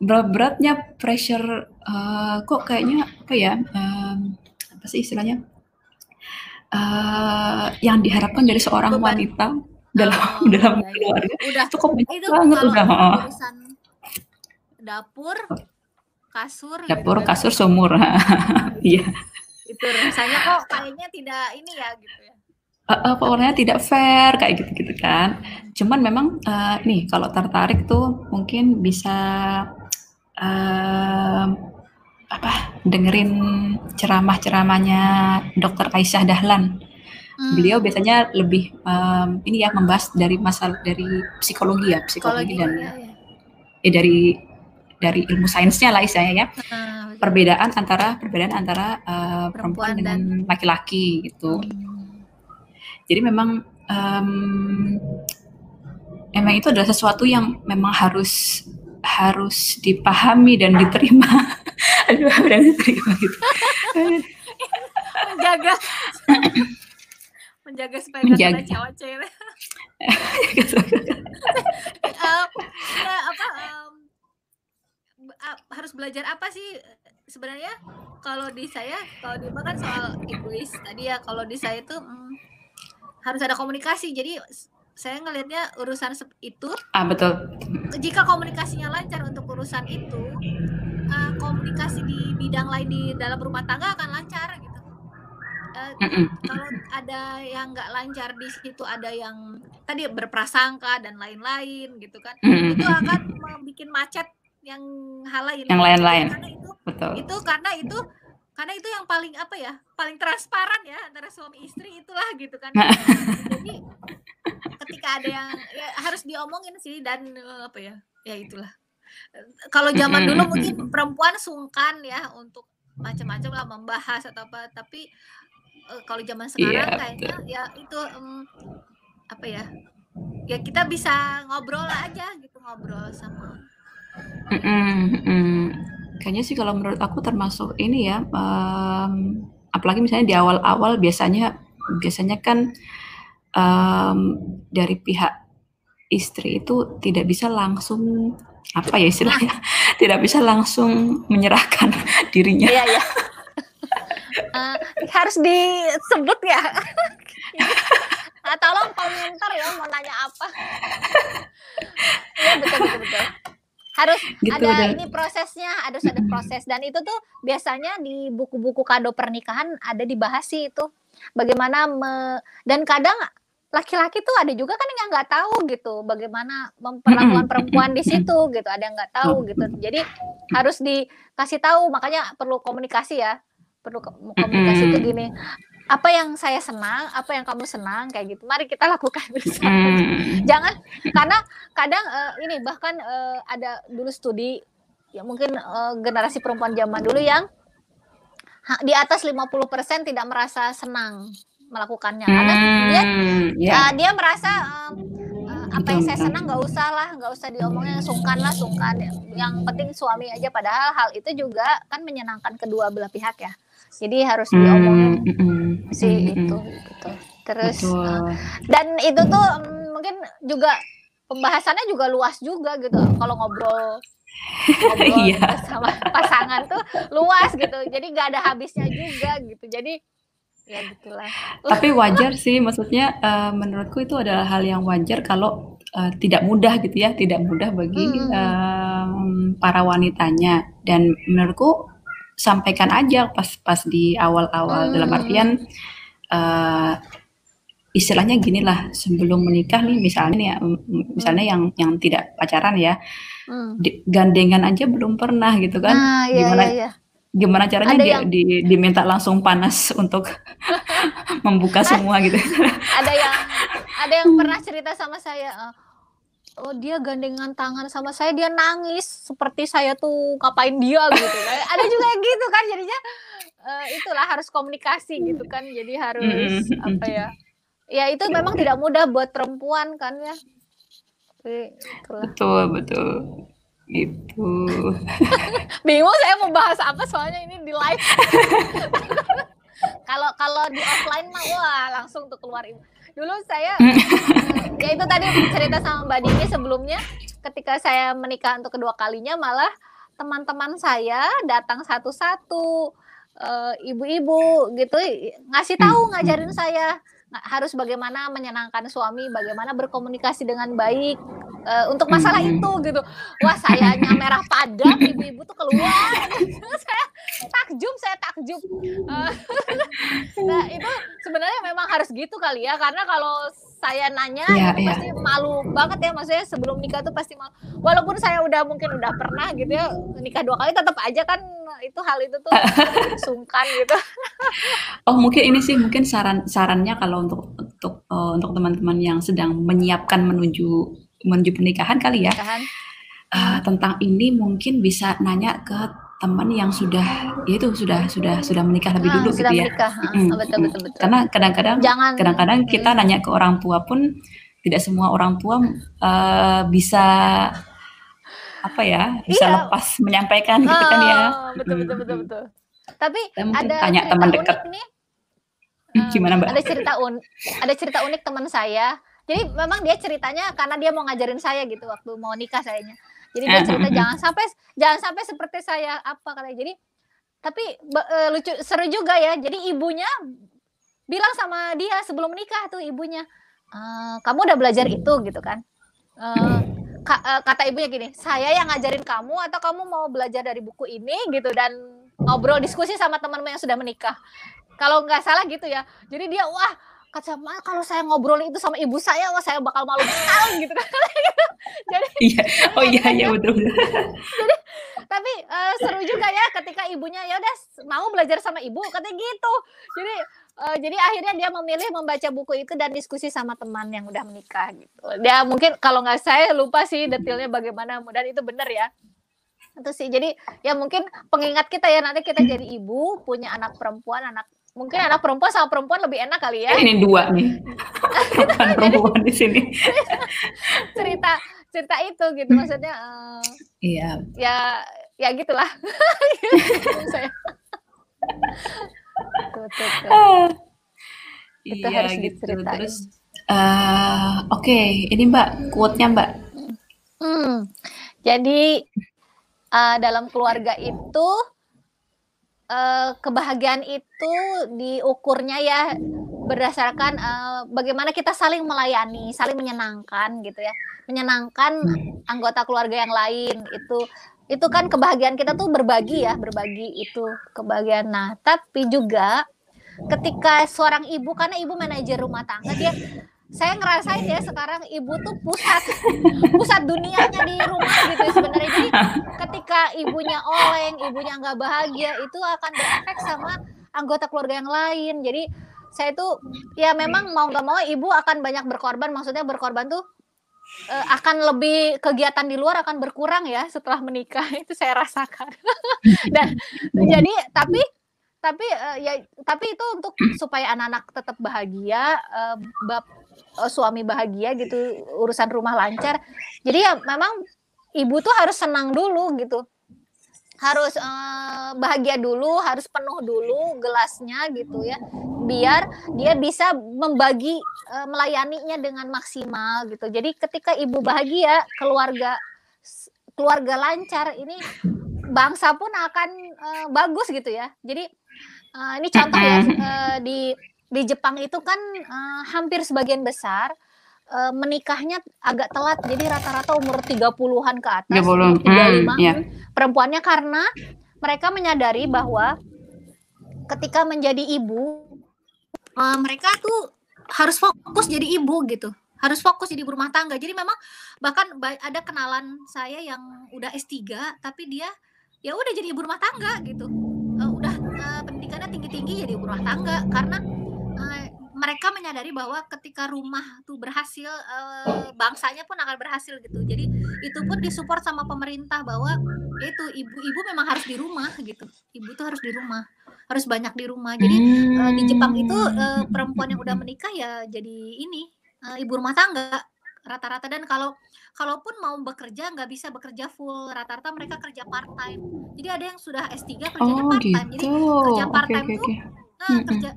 berat beratnya pressure uh, kok kayaknya apa ya um, apa sih istilahnya? Uh, yang diharapkan dari seorang Beban. wanita dalam oh, dalam iya, keluarga udah. cukup itu banget udah urusan dapur kasur gitu dapur gitu, kasur sumur. Iya. Itu rasanya kok kayaknya tidak ini ya gitu ya. Uh, uh, pokoknya tidak fair kayak gitu gitu kan. Cuman memang uh, nih kalau tertarik tuh mungkin bisa uh, apa dengerin ceramah-ceramahnya Dokter Aisyah Dahlan. Hmm. Beliau biasanya lebih um, ini ya membahas dari masalah dari psikologi ya, psikologi, psikologi dan ya, ya. ya dari dari ilmu sainsnya lah istilahnya ya. Perbedaan antara perbedaan antara uh, perempuan, perempuan dengan laki-laki gitu. Hmm. Jadi memang um, emang itu adalah sesuatu yang memang harus harus dipahami dan diterima. Aduh, dan diterima gitu. Menjaga menjaga supaya menjaga. gak cewek cewek uh, ya, apa um, harus belajar apa sih sebenarnya? Kalau di saya kalau di kan soal egois tadi ya. Kalau di saya itu hmm, harus ada komunikasi. Jadi saya ngelihatnya urusan itu ah betul. jika komunikasinya lancar untuk urusan itu uh, komunikasi di bidang lain di dalam rumah tangga akan lancar gitu. Uh, kalau ada yang nggak lancar di situ ada yang tadi berprasangka dan lain-lain gitu kan itu akan membuat macet yang hal lain yang lain-lain. karena itu Betul. itu karena itu karena itu yang paling apa ya paling transparan ya antara suami istri itulah gitu kan. Jadi ketika ada yang ya, harus diomongin sih dan uh, apa ya ya itulah. Kalau zaman dulu mungkin perempuan sungkan ya untuk macam-macam lah membahas atau apa tapi uh, kalau zaman iya, sekarang yeah, kayaknya betul. ya itu um, apa ya ya kita bisa ngobrol aja gitu ngobrol sama mm -mm, mm. kayaknya sih kalau menurut aku termasuk ini ya um, apalagi misalnya di awal-awal biasanya biasanya kan um, dari pihak istri itu tidak bisa langsung apa ya istilahnya? Tidak bisa langsung menyerahkan dirinya. Iya, iya. Uh, harus disebut ya? Nah, tolong komentar ya mau nanya apa. Ya betul betul betul harus gitu, ada udah. ini prosesnya harus ada proses. Dan itu tuh biasanya di buku-buku kado pernikahan ada dibahas sih itu. Bagaimana me, dan kadang laki-laki tuh ada juga kan yang nggak tahu gitu bagaimana memperlakukan perempuan di situ gitu. Ada yang nggak tahu gitu. Jadi harus dikasih tahu. Makanya perlu komunikasi ya. Perlu komunikasi itu gini apa yang saya senang, apa yang kamu senang kayak gitu. Mari kita lakukan bersama. Mm. Jangan karena kadang uh, ini bahkan uh, ada dulu studi ya mungkin uh, generasi perempuan zaman dulu yang di atas 50% tidak merasa senang melakukannya karena hmm, dia yeah. uh, dia merasa um, uh, apa yang saya senang nggak usah lah nggak usah diomongin sungkan lah sungkan yang penting suami aja padahal hal itu juga kan menyenangkan kedua belah pihak ya jadi harus hmm, mm, mm, si mm, itu gitu. Terus uh, dan itu tuh um, mungkin juga pembahasannya juga luas juga gitu. Kalau ngobrol ngobrol iya. sama pasangan tuh luas gitu. Jadi nggak ada habisnya juga gitu. Jadi ya gitulah tapi wajar sih maksudnya uh, menurutku itu adalah hal yang wajar kalau uh, tidak mudah gitu ya. Tidak mudah bagi hmm. um, para wanitanya. Dan menurutku sampaikan aja pas pas di awal-awal hmm. dalam artian uh, istilahnya gini lah sebelum menikah nih misalnya nih ya, misalnya yang yang tidak pacaran ya hmm. gandengan aja belum pernah gitu kan ah, iya, gimana iya, iya. gimana caranya dia yang... di, diminta langsung panas untuk membuka semua gitu ada yang ada yang pernah cerita sama saya eh, oh dia gandengan tangan sama saya dia nangis. Seperti saya tuh ngapain dia gitu. Ada juga yang gitu kan jadinya. Uh, itulah harus komunikasi gitu kan. Jadi harus apa ya. Ya itu memang tidak mudah buat perempuan kan ya. Betul betul. Itu bingung saya mau bahas apa soalnya ini di live. Kalau kalau di offline mah wah langsung tuh keluar dulu saya ya itu tadi cerita sama mbak Dini sebelumnya ketika saya menikah untuk kedua kalinya malah teman-teman saya datang satu-satu eh, ibu-ibu gitu ngasih tahu ngajarin saya harus bagaimana menyenangkan suami, bagaimana berkomunikasi dengan baik uh, untuk masalah hmm. itu gitu. Wah, sayanya merah padam, ibu-ibu tuh keluar. saya takjub, saya takjub. Uh, nah, itu sebenarnya memang harus gitu kali ya, karena kalau saya nanya ya, itu ya. pasti malu banget ya maksudnya sebelum nikah tuh pasti malu. Walaupun saya udah mungkin udah pernah gitu ya nikah dua kali tetap aja kan itu hal itu tuh sungkan gitu. oh mungkin ini sih mungkin saran sarannya kalau untuk untuk uh, untuk teman-teman yang sedang menyiapkan menuju menuju pernikahan kali ya. Uh, tentang ini mungkin bisa nanya ke teman yang sudah ya itu sudah sudah sudah menikah lebih ah, dulu gitu ya. Menikah. Mm, betul, betul, betul. Karena kadang-kadang kadang-kadang kita nanya ke orang tua pun tidak semua orang tua uh, bisa apa ya bisa iya. lepas menyampaikan gitu kan ya. Betul betul betul betul. Tapi ada tanya teman dekat. Nih, Gimana mbak? Ada cerita un ada cerita unik teman saya. Jadi memang dia ceritanya karena dia mau ngajarin saya gitu waktu mau nikah sayanya jadi dia cerita jangan sampai jangan sampai seperti saya apa katanya. Jadi tapi uh, lucu seru juga ya. Jadi ibunya bilang sama dia sebelum nikah tuh ibunya, e, kamu udah belajar itu gitu kan? Uh, ka, uh, kata ibunya gini, saya yang ngajarin kamu atau kamu mau belajar dari buku ini gitu dan ngobrol diskusi sama teman-teman yang sudah menikah. Kalau nggak salah gitu ya. Jadi dia wah kata Ma kalau saya ngobrol itu sama ibu saya wah saya bakal malu sekali gitu kan. Jadi iya. Oh iya iya betul, betul. jadi tapi uh, seru juga ya ketika ibunya ya udah mau belajar sama ibu? Katanya gitu. Jadi uh, jadi akhirnya dia memilih membaca buku itu dan diskusi sama teman yang udah menikah gitu. Dia mungkin kalau nggak saya lupa sih detailnya bagaimana dan itu benar ya. Itu sih. Jadi ya mungkin pengingat kita ya nanti kita jadi ibu punya anak perempuan anak mungkin anak perempuan sama perempuan lebih enak kali ya. Ini dua nih. perempuan di sini. cerita cerita itu gitu maksudnya. Uh, iya. Ya ya gitulah. Saya. tuh, tuh, tuh. Uh, itu iya, harus gitu. diceritain. Terus, uh, oke, okay. ini Mbak, quote-nya Mbak. Hmm. Jadi uh, dalam keluarga itu uh, kebahagiaan itu diukurnya ya berdasarkan uh, bagaimana kita saling melayani, saling menyenangkan gitu ya, menyenangkan anggota keluarga yang lain itu itu kan kebahagiaan kita tuh berbagi ya, berbagi itu kebahagiaan. Nah, tapi juga ketika seorang ibu karena ibu manajer rumah tangga dia saya ngerasain ya sekarang ibu tuh pusat pusat dunianya di rumah gitu ya sebenarnya. Jadi ketika ibunya oleng ibunya nggak bahagia itu akan berefek sama anggota keluarga yang lain. Jadi saya tuh ya memang mau nggak mau ibu akan banyak berkorban. Maksudnya berkorban tuh uh, akan lebih kegiatan di luar akan berkurang ya setelah menikah. Itu saya rasakan. Dan jadi tapi tapi uh, ya tapi itu untuk supaya anak-anak tetap bahagia uh, bab uh, suami bahagia gitu urusan rumah lancar jadi ya memang ibu tuh harus senang dulu gitu harus uh, bahagia dulu, harus penuh dulu gelasnya gitu ya, biar dia bisa membagi uh, melayaninya dengan maksimal gitu. Jadi ketika ibu bahagia, keluarga keluarga lancar, ini bangsa pun akan uh, bagus gitu ya. Jadi uh, ini contoh ya uh, di di Jepang itu kan uh, hampir sebagian besar uh, menikahnya agak telat. Jadi rata-rata umur 30-an ke atas 30, 35 hmm, yeah. perempuannya karena mereka menyadari bahwa ketika menjadi ibu uh, mereka tuh harus fokus jadi ibu gitu. Harus fokus jadi ibu rumah tangga. Jadi memang bahkan ada kenalan saya yang udah S3 tapi dia ya udah jadi ibu rumah tangga gitu. Uh, udah uh, pendidikannya tinggi-tinggi jadi ibu rumah tangga. Karena mereka menyadari bahwa ketika rumah tuh berhasil uh, bangsanya pun akan berhasil gitu. Jadi itu pun disupport sama pemerintah bahwa itu ibu-ibu memang harus di rumah gitu. Ibu tuh harus di rumah harus banyak di rumah. Jadi uh, di Jepang itu uh, perempuan yang udah menikah ya jadi ini uh, ibu rumah tangga rata-rata. Dan kalau kalaupun mau bekerja nggak bisa bekerja full rata-rata mereka kerja part time jadi ada yang sudah S3 kerjanya oh, part time gitu. jadi kerja part time okay, okay, okay. tuh nah, kerja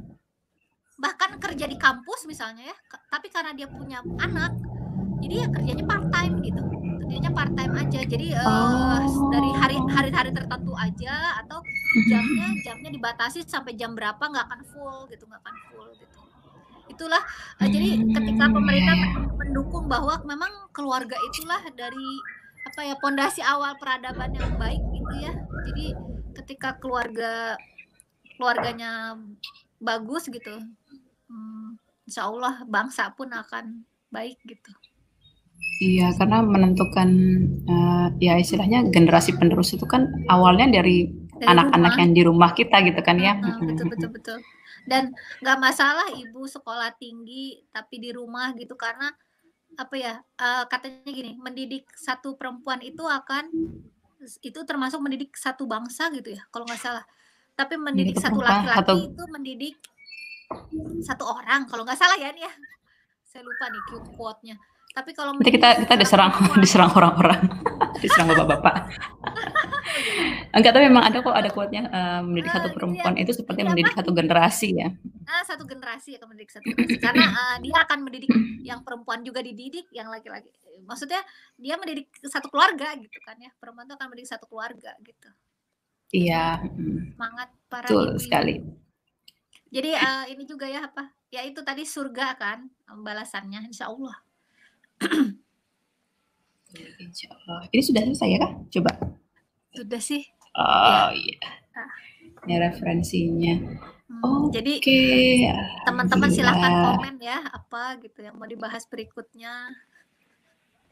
bahkan kerja di kampus misalnya ya tapi karena dia punya anak jadi ya kerjanya part time gitu. Kerjanya part time aja. Jadi uh, oh. dari hari hari hari tertentu aja atau jamnya jamnya dibatasi sampai jam berapa nggak akan full gitu nggak akan full gitu. Itulah uh, jadi ketika pemerintah mendukung bahwa memang keluarga itulah dari apa ya pondasi awal peradaban yang baik gitu ya. Jadi ketika keluarga keluarganya bagus gitu hmm, insya Allah bangsa pun akan baik gitu. Iya, karena menentukan uh, ya istilahnya generasi penerus itu kan awalnya dari anak-anak yang di rumah kita gitu kan ya. Betul betul betul. Dan nggak masalah ibu sekolah tinggi tapi di rumah gitu karena apa ya uh, katanya gini mendidik satu perempuan itu akan itu termasuk mendidik satu bangsa gitu ya kalau nggak salah. Tapi mendidik satu laki-laki itu mendidik satu orang kalau nggak salah ya nih ya saya lupa nih quote-nya. Tapi kalau Nanti kita kita diserang diserang orang-orang. Diserang bapak-bapak. Enggak tapi memang ada kok ada quote-nya uh, mendidik uh, satu perempuan iya, itu seperti iya, mendidik apa? satu generasi ya. Ah satu generasi akan mendidik satu generasi. Karena uh, dia akan mendidik yang perempuan juga dididik yang laki-laki. Maksudnya dia mendidik satu keluarga gitu kan ya. Perempuan itu akan mendidik satu keluarga gitu. Iya semangat para Betul sekali jadi uh, ini juga ya apa? Ya itu tadi surga kan balasannya insya Allah. insya Allah. Ini sudah selesai ya kak? Coba. Sudah sih. Oh iya. Ah. Ini referensinya. Hmm, okay. Jadi teman-teman silahkan komen ya apa gitu yang mau dibahas berikutnya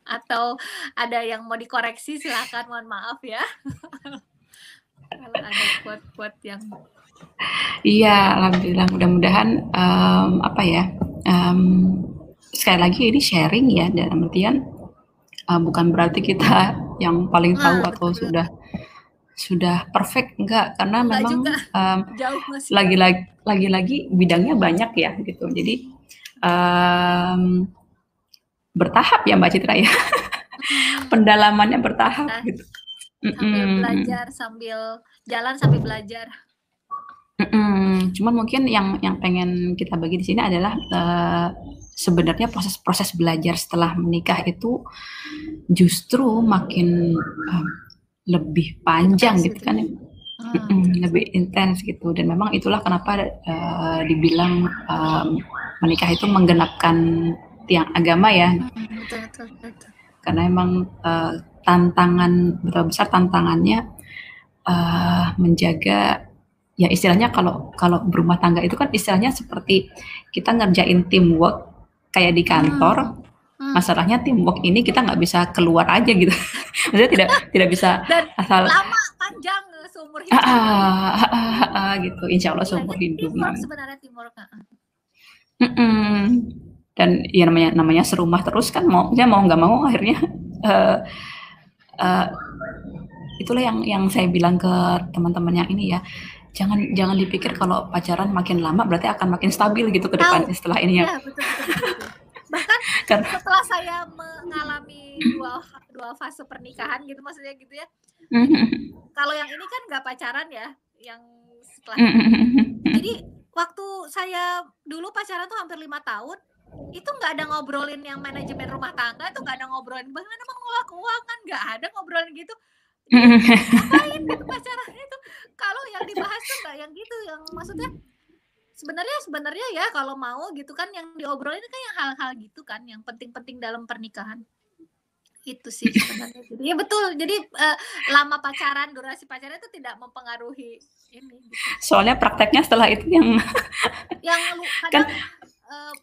atau ada yang mau dikoreksi silahkan mohon maaf ya kalau ada quote-quote yang Iya, alhamdulillah. Mudah-mudahan um, apa ya? Um, sekali lagi ini sharing ya dalam artian uh, bukan berarti kita yang paling tahu ah, atau betul. sudah sudah perfect enggak karena enggak memang um, lagi-lagi lagi-lagi bidangnya banyak ya gitu. Jadi um, bertahap ya Mbak Citra ya. Pendalamannya bertahap nah, gitu. Sambil belajar sambil jalan sambil belajar. Mhm, cuman mungkin yang yang pengen kita bagi di sini adalah, uh, sebenarnya proses-proses belajar setelah menikah itu justru makin, uh, lebih panjang gitu kan ya. Mhm, lebih intens gitu dan memang itulah kenapa, uh, dibilang, um, menikah itu menggenapkan tiang agama ya. betul betul betul. Karena emang, uh, tantangan betapa besar tantangannya, uh, menjaga ya istilahnya kalau kalau berumah tangga itu kan istilahnya seperti kita ngerjain teamwork kayak di kantor. Hmm. Hmm. Masalahnya teamwork ini kita nggak bisa keluar aja gitu. Maksudnya tidak tidak bisa Dan asal lama panjang seumur hidup. Ah, ah, ah, ah, ah, gitu. Insya Allah seumur hidup. Teamwork sebenarnya teamwork. Mhm. Dan ya namanya namanya serumah terus kan maunya mau nggak mau akhirnya, uh, uh, itulah yang yang saya bilang ke teman-teman yang ini ya, jangan jangan dipikir kalau pacaran makin lama berarti akan makin stabil gitu ke depan setelah ini ya. Iya, betul betul betul. Bahkan setelah saya mengalami dua dua fase pernikahan gitu maksudnya gitu ya. Kalau yang ini kan nggak pacaran ya, yang setelah jadi waktu saya dulu pacaran tuh hampir lima tahun, itu nggak ada ngobrolin yang manajemen rumah tangga tuh nggak ada ngobrolin bagaimana mengelola keuangan, nggak ada ngobrolin gitu. Ngapain gitu itu, kalau yang dibahas tuh nggak yang gitu, yang maksudnya sebenarnya sebenarnya ya kalau mau gitu kan yang diobrolin kan yang hal-hal gitu kan, yang penting-penting dalam pernikahan. Itu sih sebenarnya. Jadi ya betul, jadi, uh, lama pacaran, durasi pacaran itu tidak mempengaruhi ini, gitu. Soalnya prakteknya setelah itu yang Yang lu kan kadang, eee,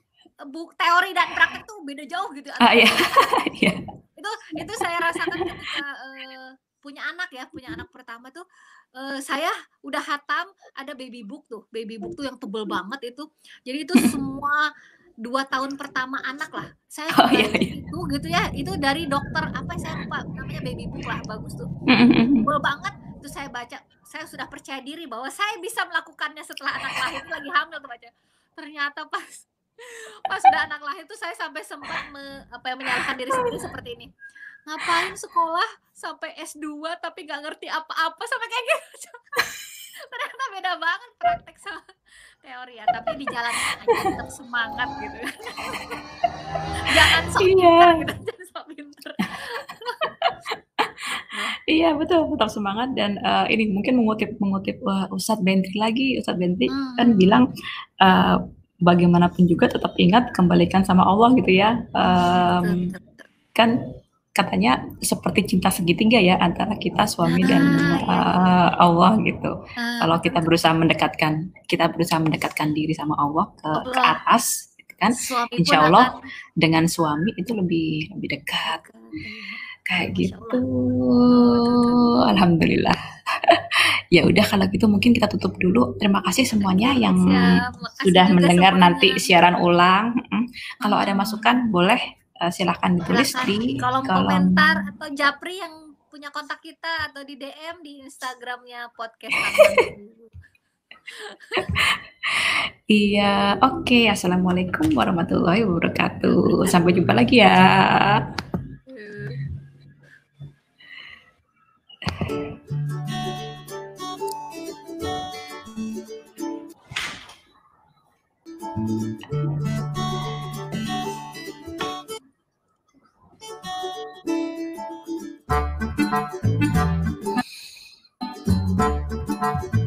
buk teori dan praktek tuh beda jauh gitu Ah, iya, iya. Itu itu saya rasakan ketika, eee, punya anak ya, punya anak pertama tuh, eee, saya udah hatam ada baby book tuh, baby book tuh yang tebel banget itu. Jadi itu semua 2 tahun pertama anak lah, saya Oh, iya iya. itu gitu ya, itu dari dokter apa saya lupa namanya baby book lah, bagus tuh. Tebel banget, terus saya baca, saya sudah percaya diri bahwa saya bisa melakukannya setelah anak lahir, lagi hamil tuh baca. Ternyata pas pas udah anak lahir tuh saya sampai sempat me apa ya, menyalahkan diri sendiri seperti ini, "Ngapain sekolah sampai S2 tapi nggak ngerti apa-apa?" Sampai kayak gitu. Ternyata beda banget praktek sama teori ya, tapi dijalanin aja tetap semangat gitu. Jangan sok pinter Iya. gitu, jangan sok pinter. Iya betul, tetap semangat dan, eee, ini mungkin mengutip mengutip, eee, Ustadz Bentri lagi, Ustadz Bentri kan Mmm. bilang, eee, bagaimanapun juga tetap ingat kembalikan sama Allah gitu ya, Betul mmm, betul betul. kan katanya seperti cinta segitiga ya antara kita suami dan, Ah, iya. eee, Allah gitu. Ah, Kalau kita berusaha mendekatkan kita berusaha mendekatkan diri sama Allah ke ke atas gitu kan, Suami insya Allah akan dengan suami itu lebih lebih dekat, iya. kayak gitu. Allah. Alhamdulillah. Ya udah kalau gitu mungkin kita tutup dulu. Terima kasih semuanya yang Siap, makasih sudah mendengar nanti semuanya. siaran ulang, mhm. Kalau ada Mhm. masukan boleh, Eh, silahkan ditulis silahkan di kolom, kolom komentar atau Japri yang punya kontak kita atau di DM di Instagramnya podcast Iya, oke. Okay. Assalamualaikum warahmatullahi wabarakatuh. Sampai jumpa lagi ya. Thank you. Thank you.